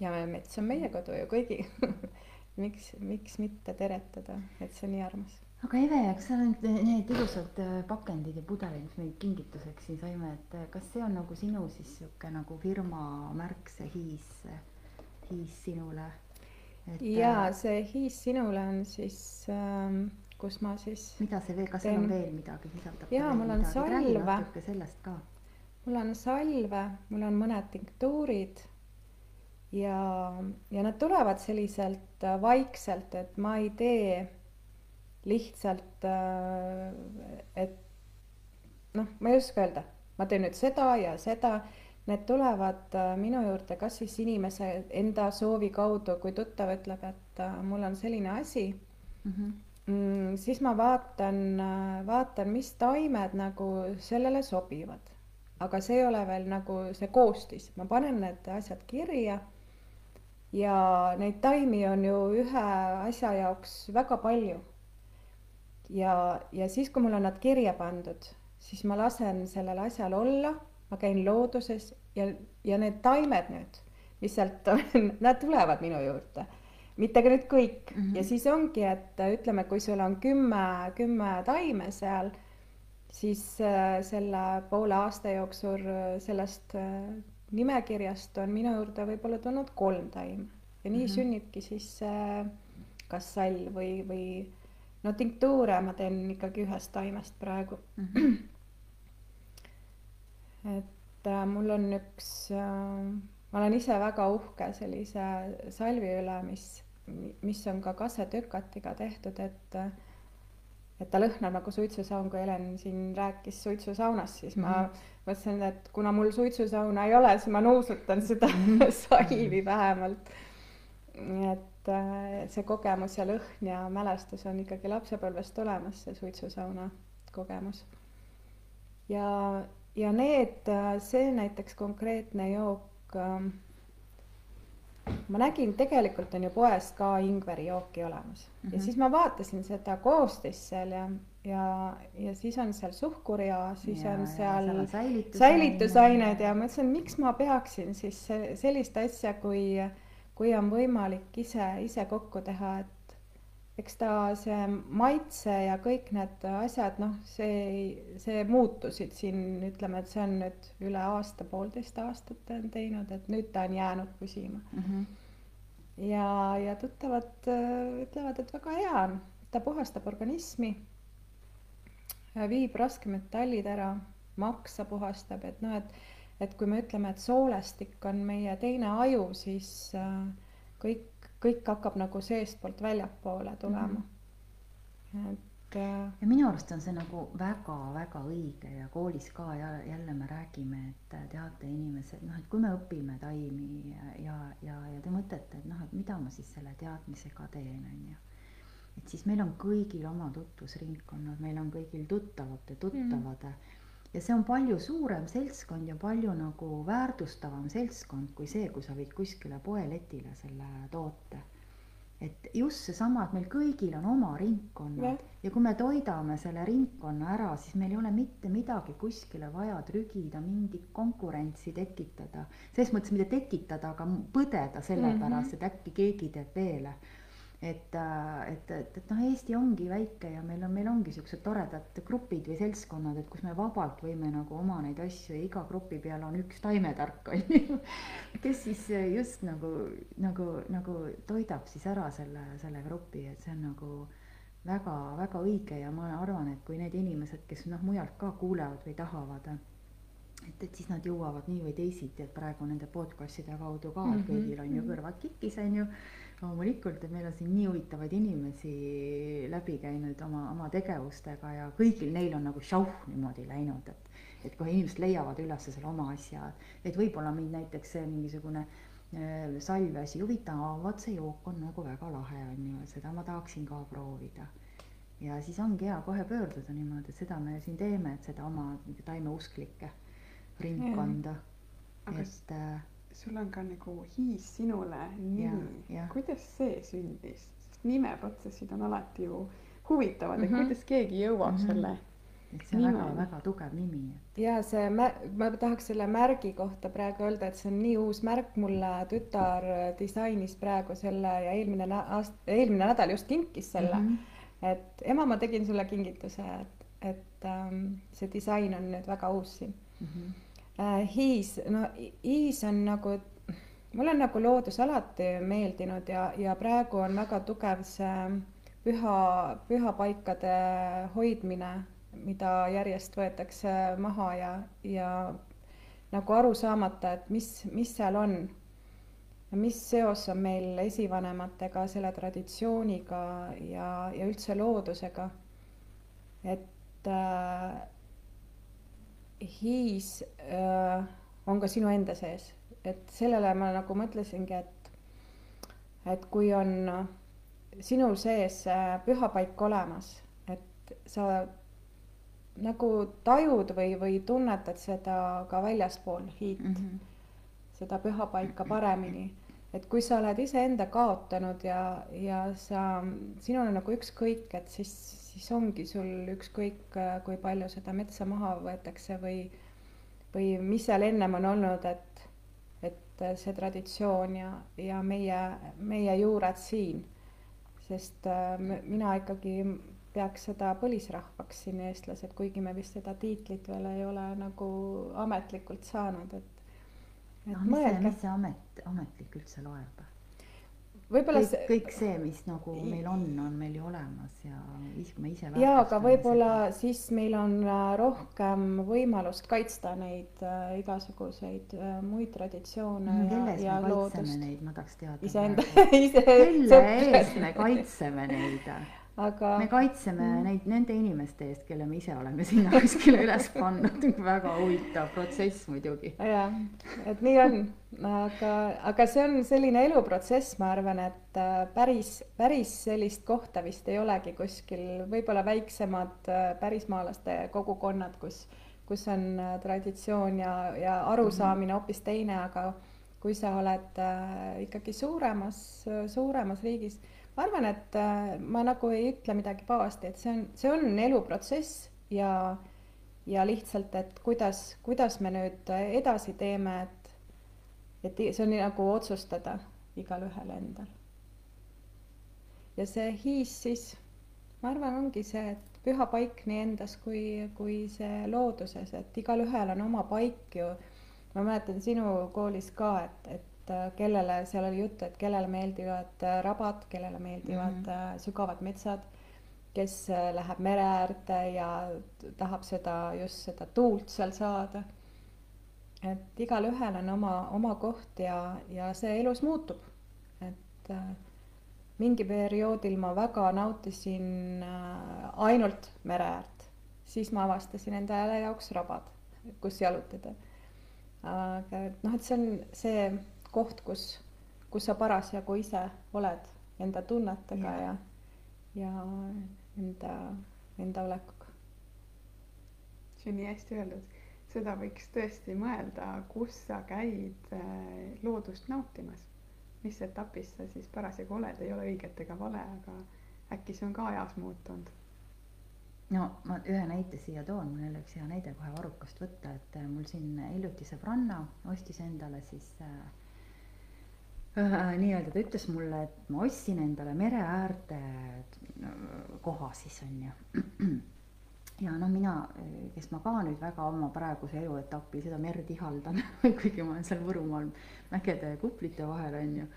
ja mets on meie kodu ju kõigi miks, miks mitte teretada, et see on nii armas aga Eve, kas sa need, need ilusad äh, pakendid ja pudelid, mis me kingituseks siin saime, et äh, kas see on nagu sinu siis sihuke nagu firma märk, see hiis, hiis sinule? ja äh, see hiis sinule on siis ähm, kus ma siis. mida see veel, kas seal on veel midagi, sisaldab? ja mul on salve. natuke sellest ka. mul on salve, mul on mõned tinktuurid ja, ja nad tulevad selliselt vaikselt, et ma ei tee lihtsalt, äh, et noh, ma ei oska öelda, ma teen nüüd seda ja seda, need tulevad äh, minu juurde kas siis inimese enda soovi kaudu, kui tuttav ütleb, et äh, mul on selline asi mm. -hmm. siis ma vaatan, vaatan, mis taimed nagu sellele sobivad. aga see ei ole veel nagu see koostis, ma panen need asjad kirja ja neid taimi on ju ühe asja jaoks väga palju ja, ja siis, kui mul on nad kirja pandud, siis ma lasen sellel asjal olla, ma käin looduses ja, ja need taimed nüüd, mis sealt on, nad tulevad minu juurde. mitte ka nüüd kõik mm -hmm. ja siis ongi, et ütleme, kui sul on kümme, kümme taime seal, siis äh, selle poole aasta jooksul sellest äh, nimekirjast on minu juurde võib-olla tulnud kolm taime ja nii mm -hmm. sünnibki siis äh, kas sall või, või no tinktuure ma teen ikkagi ühest taimest praegu mm. -hmm. et äh, mul on üks äh,, ma olen ise väga uhke sellise salvi üle, mis, mis on ka kasetökatiga tehtud, et et ta lõhnab nagu suitsusaun, kui Helen siin rääkis suitsusaunast, siis mm -hmm. ma mõtlesin, et kuna mul suitsusauna ei ole, siis ma nuusutan seda mhm. salvi vähemalt. et et äh, see kogemus ja lõhn ja mälestus on ikkagi lapsepõlvest olemas, see suitsusauna kogemus. ja, ja need, äh, see näiteks konkreetne jook, ähm, ma nägin, tegelikult on ju poes ka ingverijooki olemas mm -hmm. ja mhm. siis ma vaatasin seda koostist seal ja, ja, ja siis on seal suhkur ja siis ja, on seal, seal on säilitusained, säilitusained ja mõtlesin, miks ma peaksin siis sellist asja, kui kui on võimalik ise, ise kokku teha, et eks ta see maitse ja kõik need asjad, noh, see, see muutusid siin, ütleme, et see on nüüd üle aasta, poolteist aastat on teinud, et nüüd ta on jäänud püsima mm. -hmm. ja, ja tuttavad äh, ütlevad, et väga hea on, ta puhastab organismi, viib raskmetallid ära, maksa puhastab, et noh, et et kui me ütleme, et soolestik on meie teine aju, siis äh, kõik, kõik hakkab nagu seestpoolt väljapoole tulema mm. -hmm. et äh, ja minu arust on see nagu väga-väga õige ja koolis ka ja jälle me räägime, et äh, teate, inimesed, noh, et kui me õpime taimi ja, ja, ja, ja te mõtlete, et noh, et mida ma siis selle teadmisega teen, on ju et siis meil on kõigil oma tutvusringkonnad, meil on kõigil tuttavate tuttavad mm ja see on palju suurem seltskond ja palju nagu väärtustavam seltskond kui see, kui sa viid kuskile poeletile selle toote. et just seesama, et meil kõigil on oma ringkonnad ja. ja kui me toidame selle ringkonna ära, siis meil ei ole mitte midagi kuskile vaja trügida, mingit konkurentsi tekitada. selles mõttes mitte tekitada, aga põdeda sellepärast mm, -hmm. et äkki keegi teeb veel et, äh, et, et, et noh, Eesti ongi väike ja meil on, meil ongi siuksed toredad grupid või seltskonnad, et kus me vabalt võime nagu oma neid asju ja iga grupi peal on üks taimetark on ju. kes siis just nagu, nagu, nagu toidab siis ära selle, selle grupi, et see on nagu väga-väga õige ja ma arvan, et kui need inimesed, kes noh, mujalt ka kuulevad või tahavad et, et siis nad jõuavad nii või teisiti, et praegu nende podcast'ide kaudu ka mm, -hmm. kõigil on ju mhm. kõrvad kikkis, on ju. Loomulikult, et meil on siin nii huvitavaid inimesi läbi käinud oma, oma tegevustega ja kõigil neil on nagu šauh niimoodi läinud, et. et kohe inimesed leiavad üles selle oma asja, et võib-olla mind näiteks see mingisugune äh, salve asi huvitab, vot see jook on nagu väga lahe, on ju, seda ma tahaksin ka proovida. Ja siis ongi hea kohe pöörduda niimoodi, et seda me siin teeme, et seda oma taimeusklikke ringkonda, et äh, sul on ka nagu Hiis sinule nimi, kuidas see sündis, sest nimeprotsessid on alati ju huvitavad mm, -hmm. et kuidas keegi jõuab mm -hmm. selle et see on väga-väga tugev nimi. ja see, ma tahaks selle märgi kohta praegu öelda, et see on nii uus märk, mulle tütar disainis praegu selle ja eelmine aasta, eelmine nädal just kinkis selle mm. -hmm. et ema, ma tegin sulle kingituse, et, et ähm, see disain on nüüd väga uus siin mm. -hmm. Äh, hiis, no hiis on nagu, mulle on nagu loodus alati meeldinud ja, ja praegu on väga tugev see püha, pühapaikade hoidmine mida järjest võetakse maha ja, ja nagu aru saamata, et mis, mis seal on. mis seos on meil esivanematega, selle traditsiooniga ja, ja üldse loodusega. et äh, hiis äh, on ka sinu enda sees, et sellele ma nagu mõtlesingi, et, et kui on sinul sees pühapaik olemas, et sa nagu tajud või, või tunnetad seda ka väljaspool hiit mm, -hmm. seda pühapaika paremini. Et kui sa oled iseenda kaotanud ja, ja sa, sinul on nagu ükskõik, et siis, siis ongi sul ükskõik, kui palju seda metsa maha võetakse või, või mis seal ennem on olnud, et, et see traditsioon ja, ja meie, meie juured siin. sest äh, mina ikkagi peaks seda põlisrahvaks siin eestlased, kuigi me vist seda tiitlit veel ei ole nagu ametlikult saanud, et, et no, see, mis see amet, ametlik üldse loeb? võib-olla kõik, see kõik see, mis nagu meil on, on meil ju olemas ja me ise jaa, aga võib-olla siis meil on äh, rohkem võimalust kaitsta neid äh, igasuguseid äh, muid traditsioone mm, ja, ja loodust. ma tahaks teada. iseenda, ise. kelle eest me kaitseme neid aga. me kaitseme mm. neid nende inimeste eest, kelle me ise oleme sinna kuskile üles pannud väga huvitav protsess muidugi. jah, et nii on, aga, aga see on selline eluprotsess, ma arvan, et äh, päris, päris sellist kohta vist ei olegi kuskil, võib-olla väiksemad äh, pärismaalaste kogukonnad, kus, kus on äh, traditsioon ja, ja arusaamine mhm. hoopis teine, aga kui sa oled ikkagi suuremas, suuremas riigis ma arvan, et äh, ma nagu ei ütle midagi pahasti, et see on, see on eluprotsess ja, ja lihtsalt, et kuidas, kuidas me nüüd edasi teeme, et, et see on nagu otsustada igalühel endal. ja see hiis siis, ma arvan, ongi see, et püha paik nii endas kui, kui see looduses, et igalühel on oma paik ju. ma mäletan sinu koolis ka, et, et et äh, kellele, seal oli juttu, et kellele meeldivad äh, rabad, kellele meeldivad mm -hmm. sügavad metsad, kes läheb mere äärde ja tahab seda, just seda tuult seal saada. et igalühel on oma, oma koht ja, ja see elus muutub. et mingi perioodil ma väga nautisin ainult mere äärt, siis ma avastasin enda jaoks rabad, kus jalutada. aga et noh, et see on see koht, kus, kus sa parasjagu ise oled enda tunnetega ja, ja, ja enda, enda olekuga. see on nii hästi öeldud, seda võiks tõesti mõelda, kus sa käid äh, loodust nautimas. mis etapis sa siis parasjagu oled, ei ole õiget ega vale, aga äkki see on ka ajas muutunud no ma ühe näite siia toon, mul jälle üks hea näide kohe varrukast võtta, et äh, mul siin hiljuti sõbranna ostis endale siis äh, Äh, nii-öelda ta ütles mulle, et ma ostsin endale mere äärde koha siis on ju. ja noh, mina, kes ma ka nüüd väga oma praeguse eluetapi seda merd ihaldan kuigi ma olen seal Võrumaal mägede ja kuplite vahel on ju.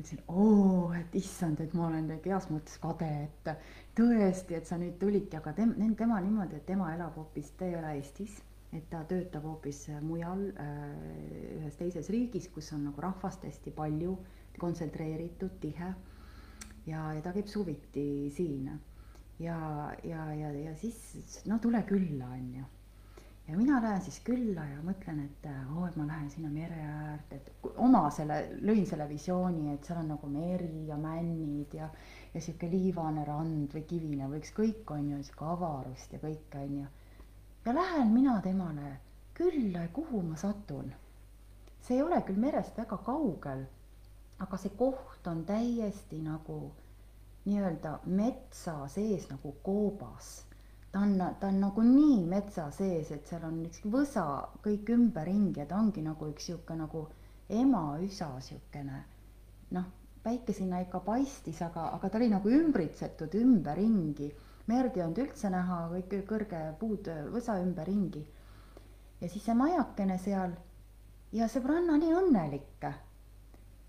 ütlesin, oo, et issand, et ma olen heas mõttes kade, et tõesti, et sa nüüd tulidki, aga tem-, tema niimoodi, et tema elab hoopis, ta ei ela Eestis et ta töötab hoopis mujal äh, ühes teises riigis, kus on nagu rahvast hästi palju, kontsentreeritud, tihe. ja, ja ta käib suviti siin ja, ja, ja, ja siis no tule külla, on ju. ja mina lähen siis külla ja mõtlen, et oo oh,, et ma lähen sinna mere äärde, et oma selle, lõin selle visiooni, et seal on nagu meri ja männid ja, ja sihuke liivane rand või kivine või ükskõik, on ju, sihuke avarust ja kõike, on ju. Ja lähen mina temale külla kuhu ma satun. see ei ole küll merest väga kaugel, aga see koht on täiesti nagu nii-öelda metsa sees nagu koobas ta on, ta on nagu nii metsa sees, et seal on üks võsa kõik ümberringi ja ta ongi nagu üks sihuke nagu emaüsa siukene. noh, päike sinna ikka paistis, aga, aga ta oli nagu ümbritsetud ümberringi. Merd ei olnud üldse näha, kõik kõrge puud võsa ümberringi. ja siis see majakene seal ja sõbranna nii õnnelik.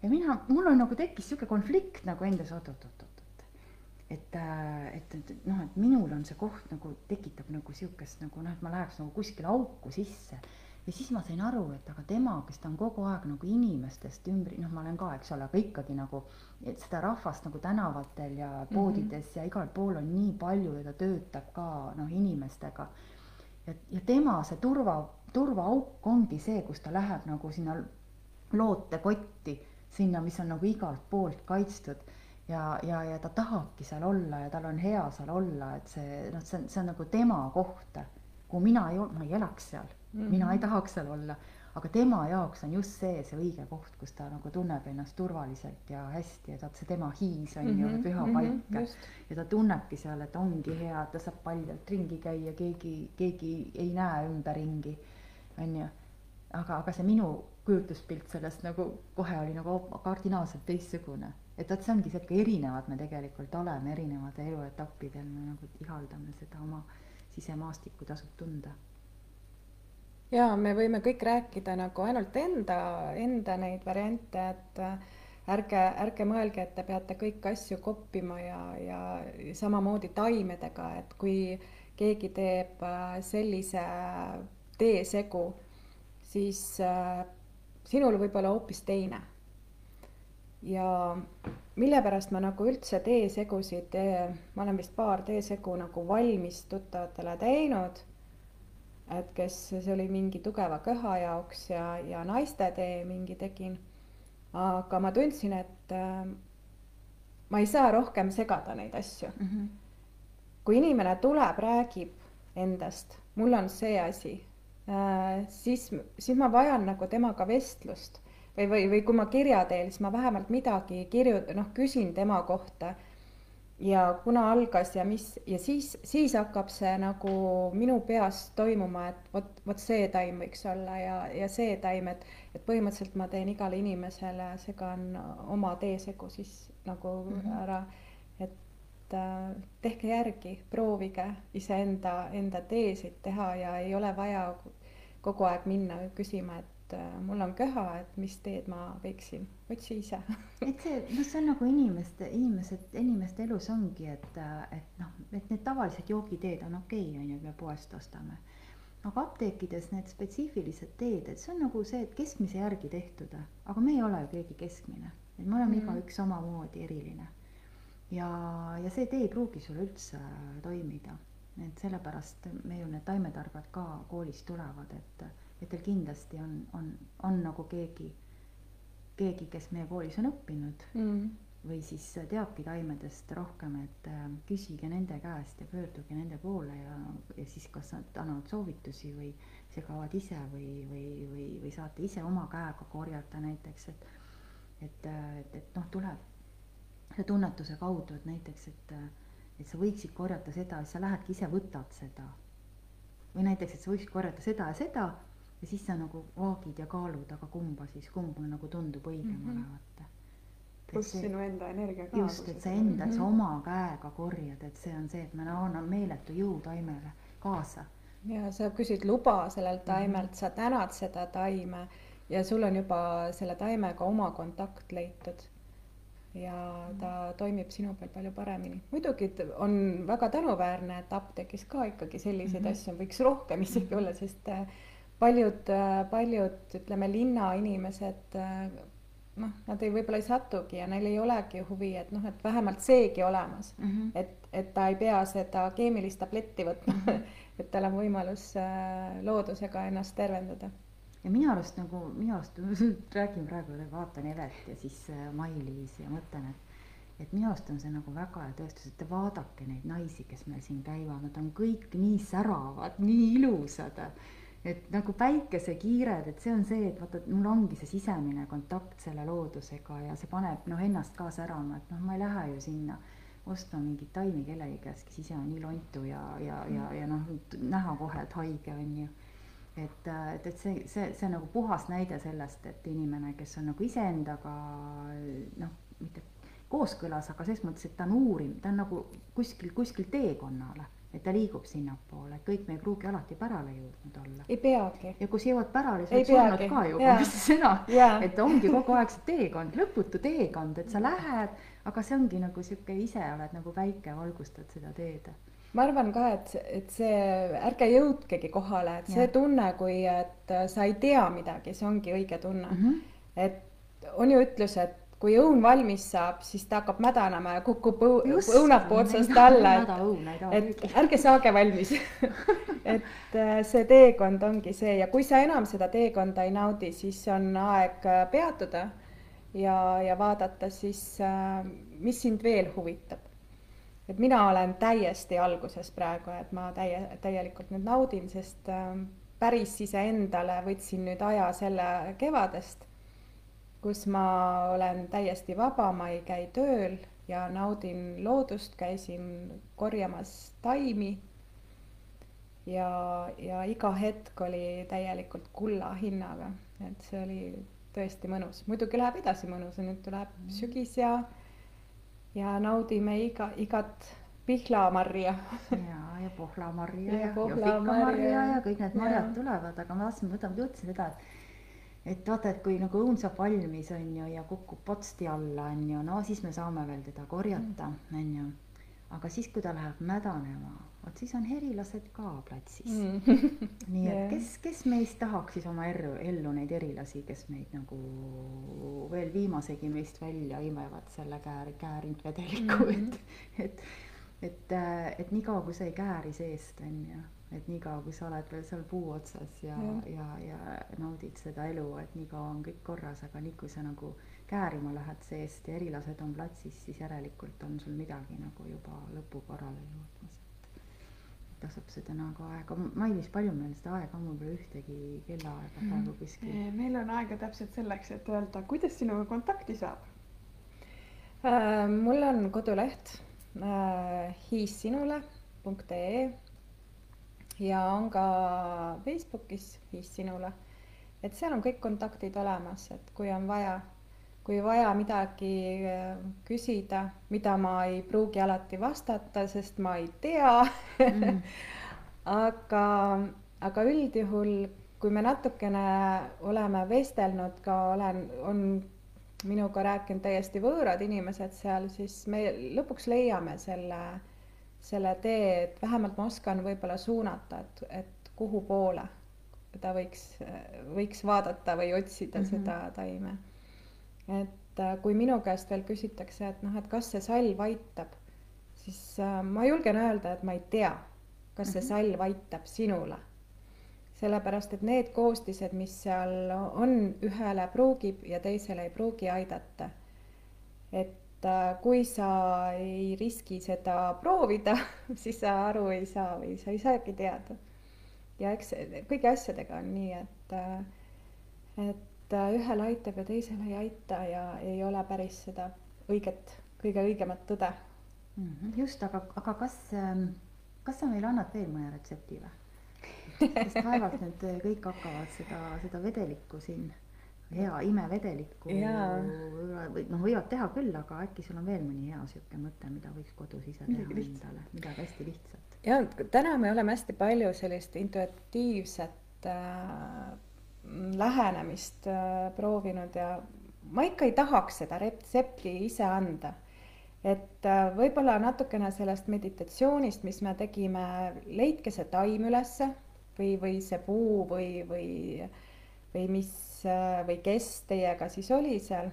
ja mina, mul on nagu tekkis sihuke konflikt nagu endas, oot-oot-oot et, äh, et, et noh, et minul on see koht nagu tekitab nagu sihukest nagu noh, et ma läheks nagu kuskile auku sisse. Ja siis ma sain aru, et aga tema, kes ta on kogu aeg nagu inimestest ümber, noh, ma olen ka, eks ole, aga ikkagi nagu seda rahvast nagu tänavatel ja mhm. poodides mm -hmm. ja igal pool on nii palju ja ta töötab ka noh, inimestega. ja, ja tema see turva, turvaauk ongi see, kus ta läheb nagu sinna lootekotti, sinna, mis on nagu igalt poolt kaitstud ja, ja, ja ta tahabki seal olla ja tal on hea seal olla, et see noh, see on, see on nagu tema koht, kuhu mina ei, ma ei elaks seal mm, -hmm. mina ei tahaks seal olla, aga tema jaoks on just see, see õige koht, kus ta nagu tunneb ennast turvaliselt ja hästi, et vot see tema hiis on mm -hmm. ju püha paik mm -hmm, ja ta tunnebki seal, et ongi hea, ta saab paljalt ringi käia, keegi, keegi ei näe ümberringi, on ju. aga, aga see minu kujutluspilt sellest nagu kohe oli nagu kardinaalselt teistsugune et vot see ongi see, et erinevad me tegelikult oleme, erinevatel eluetappidel me nagu ihaldame seda oma sisemaastikku, tasub tunda. Ja me võime kõik rääkida nagu ainult enda, enda neid variante, et ärge, ärge mõelge, et te peate kõiki asju koppima ja, ja samamoodi taimedega, et kui keegi teeb äh, sellise teesegu, siis äh, sinul võib olla hoopis teine ja mille pärast ma nagu üldse teesegusid, ma olen vist paar teesegu nagu valmis tuttavatele teinud. Et kes, see oli mingi tugeva köha jaoks ja, ja naiste tee mingi tegin. aga ma tundsin, et äh, ma ei saa rohkem segada neid asju mm. -hmm. kui inimene tuleb, räägib endast, mul on see asi äh,, siis, siis ma vajan nagu temaga vestlust või, või, või kui ma kirja teen, siis ma vähemalt midagi kirju-, noh, küsin tema kohta. Ja kuna algas ja mis ja siis, siis hakkab see nagu minu peas toimuma, et vot, vot see taim võiks olla ja, ja see taim, et, et põhimõtteliselt ma teen igale inimesele, segan oma teesegu siis nagu mm -hmm. ära, et äh, tehke järgi, proovige iseenda, enda teesid teha ja ei ole vaja kogu aeg minna küsima, et et äh, mul on köha, et mis teed ma võiksin, otsi ise et see, noh, see on nagu inimeste, inimesed, inimeste elus ongi, et, äh, et noh, et need tavalised joogiteed on okei okay,, on ju, et me poest ostame. aga apteekides need spetsiifilised teed, et see on nagu see, et keskmise järgi tehtud, aga me ei ole ju keegi keskmine, et me oleme mm. igaüks omamoodi eriline. ja, ja see tee ei pruugi sulle üldse toimida, et sellepärast me ju need taimetarbijad ka koolist tulevad, et et teil kindlasti on, on, on nagu keegi, keegi, kes meie koolis on õppinud mm. või siis teabki taimedest rohkem, et äh, küsige nende käest ja pöörduge nende poole ja, ja siis kas nad annavad soovitusi või segavad ise või, või, või, või saate ise oma käega korjata näiteks, et et, et, et noh, tuleb selle tunnetuse kaudu, et näiteks, et, et sa võiksid korjata seda, siis sa lähedki ise võtad seda. või näiteks, et sa võiksid korjata seda ja seda ja siis sa nagu vaagid ja kaalud, aga kumba siis, kumb mulle nagu tundub õigem mm -hmm. olevat. pluss sinu enda energia ka. just, et sa enda mm, -hmm. sa oma käega korjad, et see on see, et me anname meeletu jõu taimele kaasa. ja sa küsid luba sellelt mhm. taimelt mm, -hmm. sa tänad seda taime ja sul on juba selle taimega oma kontakt leitud ja ta mm. toimib sinu peal palju paremini. muidugi on väga tänuväärne, et apteegis ka ikkagi selliseid mm -hmm. asju võiks rohkem isegi olla, sest äh, paljud, paljud ütleme linnainimesed noh, nad ei, võib-olla ei satugi ja neil ei olegi huvi, et noh, et vähemalt seegi olemas mm, -hmm. et, et ta ei pea seda keemilist tabletti võtma -hmm. et tal on võimalus äh, loodusega ennast tervendada ja minu arust nagu, minu arust räägin praegu, vaatan Evet ja siis äh, Mailis ja mõtlen, et et minu arust on see nagu väga hea tõestus, et vaadake neid naisi, kes meil siin käivad, nad on kõik nii säravad, nii ilusad et nagu päikesekiired, et see on see, et vaata, mul ongi see sisemine kontakt selle loodusega ja see paneb noh, ennast ka särama, et noh, ma ei lähe ju sinna ostma mingeid taimi kellegi käest, kes ise on nii lontu ja, ja, ja, ja noh, näha kohe, et haige on ju. et, et, et see, see, see on nagu puhas näide sellest, et inimene, kes on nagu iseendaga noh, mitte kooskõlas, aga selles mõttes, et ta on uurinud, ta on nagu kuskil, kuskil teekonnale et ta liigub sinnapoole, et kõik me ei pruugi alati pärale jõudnud olla. ei peagi. ja kus jõuad pärale, siis oled surnud ka juba, mis sõna, et ongi kogu aeg see teekond, lõputu teekond, et sa lähed, aga see ongi nagu sihuke ise oled nagu päike, valgustad seda teed. ma arvan ka, et, et see, ärge jõudkegi kohale, et see ja. tunne, kui, et sa ei tea midagi, see ongi õige tunne mm. -hmm. et on ju ütlus, et kui õun valmis saab, siis ta hakkab mädanema ja kukub õunapuu otsast alla, et, et ärge saage valmis. Et äh, see teekond ongi see ja kui sa enam seda teekonda ei naudi, siis on aeg äh, peatuda ja, ja vaadata siis, äh, mis sind veel huvitab. et mina olen täiesti alguses praegu, et ma täie, täielikult nüüd naudin, sest päris iseendale võtsin nüüd aja selle kevadest kus ma olen täiesti vaba, ma ei käi tööl ja naudin loodust, käisin korjamas taimi. ja, ja iga hetk oli täielikult kulla hinnaga, et see oli tõesti mõnus, muidugi läheb edasi mõnus ja nüüd tuleb mm. sügis ja, ja naudime iga, igat pihlamarja. ja, ja pohlamarja ja, ja, ja fikamarja ja kõik need marjad ja. tulevad, aga ma tahtsin, ma mõtlesin seda, et et vaata, et kui nagu õun saab valmis, on ju, ja kukub potsti alla, on ju, no siis me saame veel teda korjata, mm. on ju. aga siis, kui ta läheb mädanema, vot siis on herilased ka platsis mm. nii et kes, kes meist tahaks siis oma ellu, ellu neid erilasi, kes meid nagu veel viimasegi meist välja imevad selle käär, käärinud vedeliku mm, -hmm. et, et, et, et niikaua, kui sa ei kääri seest, on ju et niikaua, kui sa oled veel seal puu otsas ja, ja, ja, ja naudid seda elu, et niikaua on kõik korras, aga nii kui sa nagu käärima lähed seest ja erilased on platsis, siis järelikult on sul midagi nagu juba lõpukorrale jõudmas, et tasub seda nagu aega, Mailis, palju meil seda aega on, mul pole ühtegi kellaaega mm. praegu kuskil. meil on aega täpselt selleks, et öelda, kuidas sinuga kontakti saab äh,. mul on koduleht äh, hiissinule.ee ja on ka Facebookis Viis sinule. et seal on kõik kontaktid olemas, et kui on vaja, kui vaja midagi äh, küsida, mida ma ei pruugi alati vastata, sest ma ei tea mm. aga, aga üldjuhul, kui me natukene oleme vestelnud ka, olen, on minuga rääkinud täiesti võõrad inimesed seal, siis me lõpuks leiame selle selle tee, et vähemalt ma oskan võib-olla suunata, et, et kuhu poole ta võiks, võiks vaadata või otsida mm -hmm. seda taime. et äh, kui minu käest veel küsitakse, et noh, et kas see salv aitab, siis äh, ma julgen öelda, et ma ei tea, kas see mhm. salv aitab sinule. sellepärast, et need koostised, mis seal on, ühele pruugib ja teisele ei pruugi aidata. et kui sa ei riski seda proovida, siis sa aru ei saa või sa ei saagi teada. ja eks kõigi asjadega on nii, et, äh, et äh, ühele aitab ja teisele ei aita ja ei ole päris seda õiget, kõige õigemat tõde. -hmm. just, aga, aga kas, ähm, kas sa meile annad veel mõne retsepti või? sest vaevalt nüüd kõik hakkavad seda, seda vedelikku siin hea imevedelikku või noh, võivad teha küll, aga äkki sul on veel mõni hea sihuke mõte, mida võiks kodus ise teha endale, midagi hästi lihtsat. ja täna me oleme hästi palju sellist intuitiivset äh, lähenemist äh, proovinud ja ma ikka ei tahaks seda retsepti ise anda. et äh, võib-olla natukene sellest meditatsioonist, mis me tegime, leidke see taim ülesse või, või see puu või, või või mis või kes teiega siis oli seal.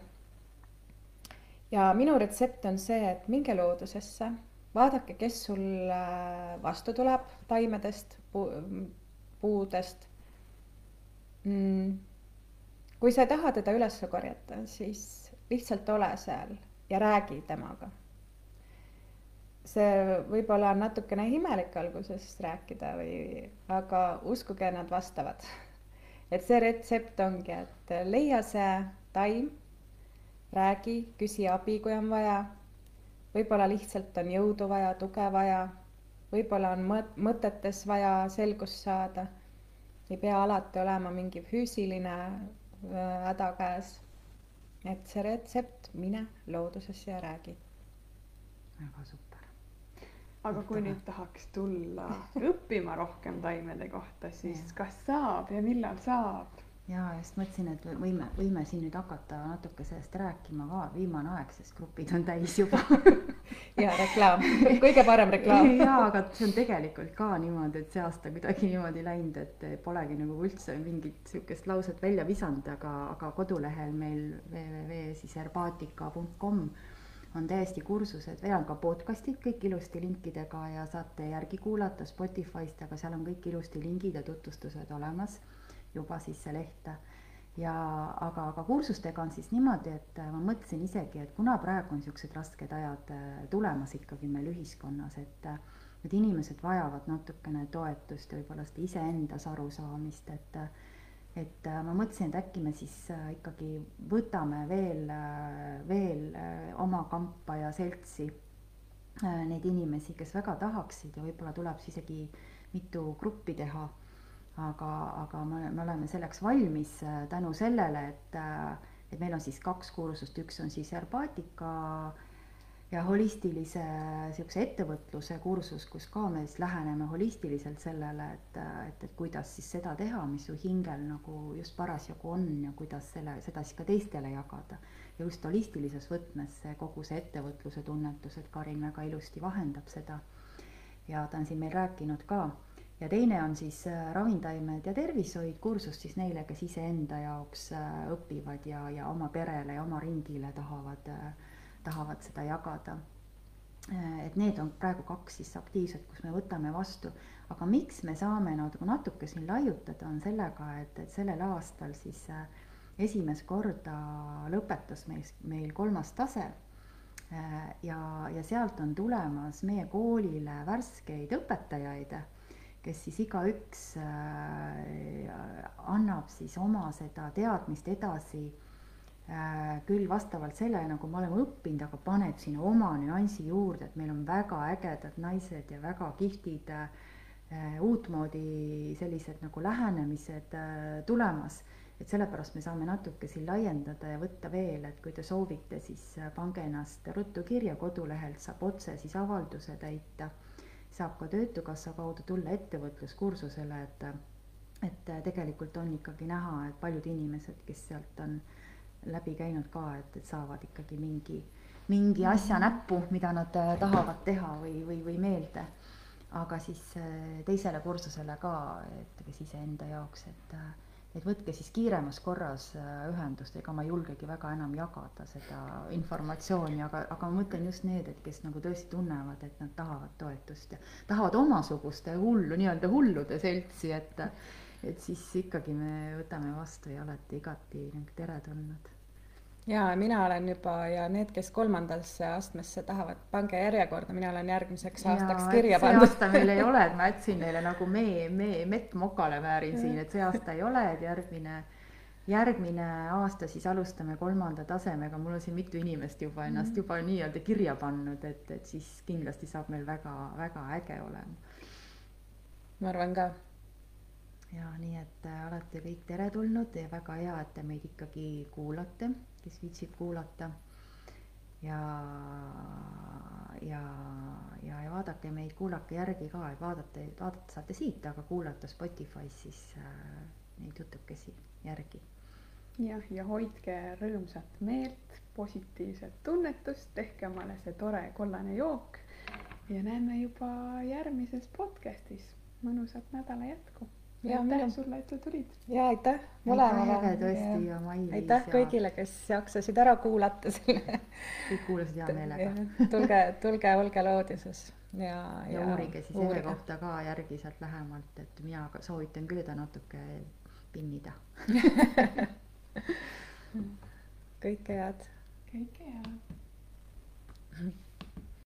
ja minu retsept on see, et minge loodusesse, vaadake, kes sul vastu tuleb taimedest pu, puudest mm.. kui sa ei taha teda üles korjata, siis lihtsalt ole seal ja räägi temaga. see võib-olla on natukene imelik alguses rääkida või, aga uskuge, nad vastavad. et see retsept ongi, et leia see taim, räägi, küsi abi, kui on vaja. võib-olla lihtsalt on jõudu vaja, tuge vaja, võib-olla on mõt-, mõtetes vaja selgust saada. ei pea alati olema mingi füüsiline äh, häda käes et see retsept, mine loodusesse ja räägi. väga super. Aga kui nüüd tahaks tulla õppima rohkem taimede kohta, siis ja. kas saab ja millal saab? ja just mõtlesin, et võime, võime siin nüüd hakata natuke sellest rääkima ka, viimane aeg, sest grupid on täis juba. Ja reklaam, kõige parem reklaam. Ja, aga see on tegelikult ka niimoodi, et see aasta kuidagi niimoodi läinud, et polegi nagu üldse mingit sihukest lauset välja visanud, aga, aga kodulehel meil www siis herbaatika.com on täiesti kursused, veel on ka podcast'id kõik ilusti linkidega ja saate järgi kuulata Spotify'st, aga seal on kõik ilusti lingid ja tutvustused olemas juba siis see leht. ja aga, aga kursustega on siis niimoodi, et ma mõtlesin isegi, et kuna praegu on niisugused rasked ajad äh, tulemas ikkagi meil ühiskonnas, et et inimesed vajavad natukene toetust ja võib-olla seda iseendas arusaamist, et et äh, ma mõtlesin, et äkki me siis äh, ikkagi võtame veel, veel oma kampa ja seltsi neid inimesi, kes väga tahaksid ja võib-olla tuleb siis isegi mitu gruppi teha. Aga, aga me, me oleme selleks valmis äh, tänu sellele, et, äh, et meil on siis kaks kursust, üks on siis herbaatika ja holistilise niisuguse ettevõtluse kursus, kus ka me siis läheneme holistiliselt sellele, et, et, et kuidas siis seda teha, mis su hingel nagu just parasjagu on ja kuidas selle, seda siis ka teistele jagada. ja just holistilises võtmes see kogu see ettevõtluse tunnetus, et Karin väga ilusti vahendab seda. ja ta on siin meil rääkinud ka ja teine on siis äh, ravintaimed ja tervishoid kursus siis neile, kes iseenda jaoks äh, õpivad ja, ja oma perele ja oma ringile tahavad, äh, tahavad seda jagada. et need on praegu kaks siis aktiivset, kus me võtame vastu, aga miks me saame nagu natuke siin laiutada, on sellega, et, et sellel aastal siis esimest korda lõpetas meil, meil kolmas tase ja, ja sealt on tulemas meie koolile värskeid õpetajaid kes siis igaüks äh, annab siis oma seda teadmist edasi äh, küll vastavalt sellele, nagu me oleme õppinud, aga paneb sinna oma nüansi juurde, et meil on väga ägedad naised ja väga kihvtid äh, uutmoodi sellised nagu lähenemised tulemas. et sellepärast me saame natuke siin laiendada ja võtta veel, et kui te soovite, siis pange ennast ruttu kirja, kodulehelt saab otse siis avalduse täita saab ka Töötukassa kaudu tulla ettevõtluskursusele, et et tegelikult on ikkagi näha, et paljud inimesed, kes sealt on läbi käinud ka, et, et saavad ikkagi mingi, mingi asja näppu, mida nad tahavad teha või, või, või meelde. aga siis teisele kursusele ka, et kes iseenda jaoks, et et võtke siis kiiremas korras äh, ühendust, ega ma ei julgegi väga enam jagada seda informatsiooni, aga, aga ma mõtlen just need, et kes nagu tõesti tunnevad, et nad tahavad toetust ja tahavad omasuguste hullu, nii-öelda hullude seltsi, et et siis ikkagi me võtame vastu ja olete igati nagu teretulnud ja mina olen juba ja need, kes kolmandasse astmesse tahavad, pange järjekorda, mina olen järgmiseks aastaks ja, kirja pandud. see aasta meil ei ole, et ma jätsin neile nagu mee, mee, mett mokale väärin siin, et see aasta ei ole, et järgmine, järgmine aasta siis alustame kolmanda tasemega, mul on siin mitu inimest juba ennast mm. juba nii-öelda kirja pannud, et, et siis kindlasti saab meil väga-väga äge olema. ma arvan ka ja nii, et äh, olete kõik teretulnud ja väga hea, et te meid ikkagi kuulate, kes viitsib kuulata. ja, ja, ja, ja vaadake meid, kuulake järgi ka, et vaadata, vaadata saate siit, aga kuulata Spotify's siis äh, neid jutukesi järgi. jah, ja hoidke rõõmsat meelt, positiivset tunnetust, tehke omale see tore kollane jook ja näeme juba järgmises podcastis. mõnusat nädala jätku aitäh sulle, et sa tulid. ja aitäh mõlemale tõesti. ja Mailis aitäh ja kõigile, kes jaksasid ära kuulata selle. kõik kuulasid hea meelega. tulge, tulge, olge looduses ja, ja uurige siis Eve kohta ka järgi sealt lähemalt, et mina ka soovitan küll ta natuke pinnida. kõike head. kõike head.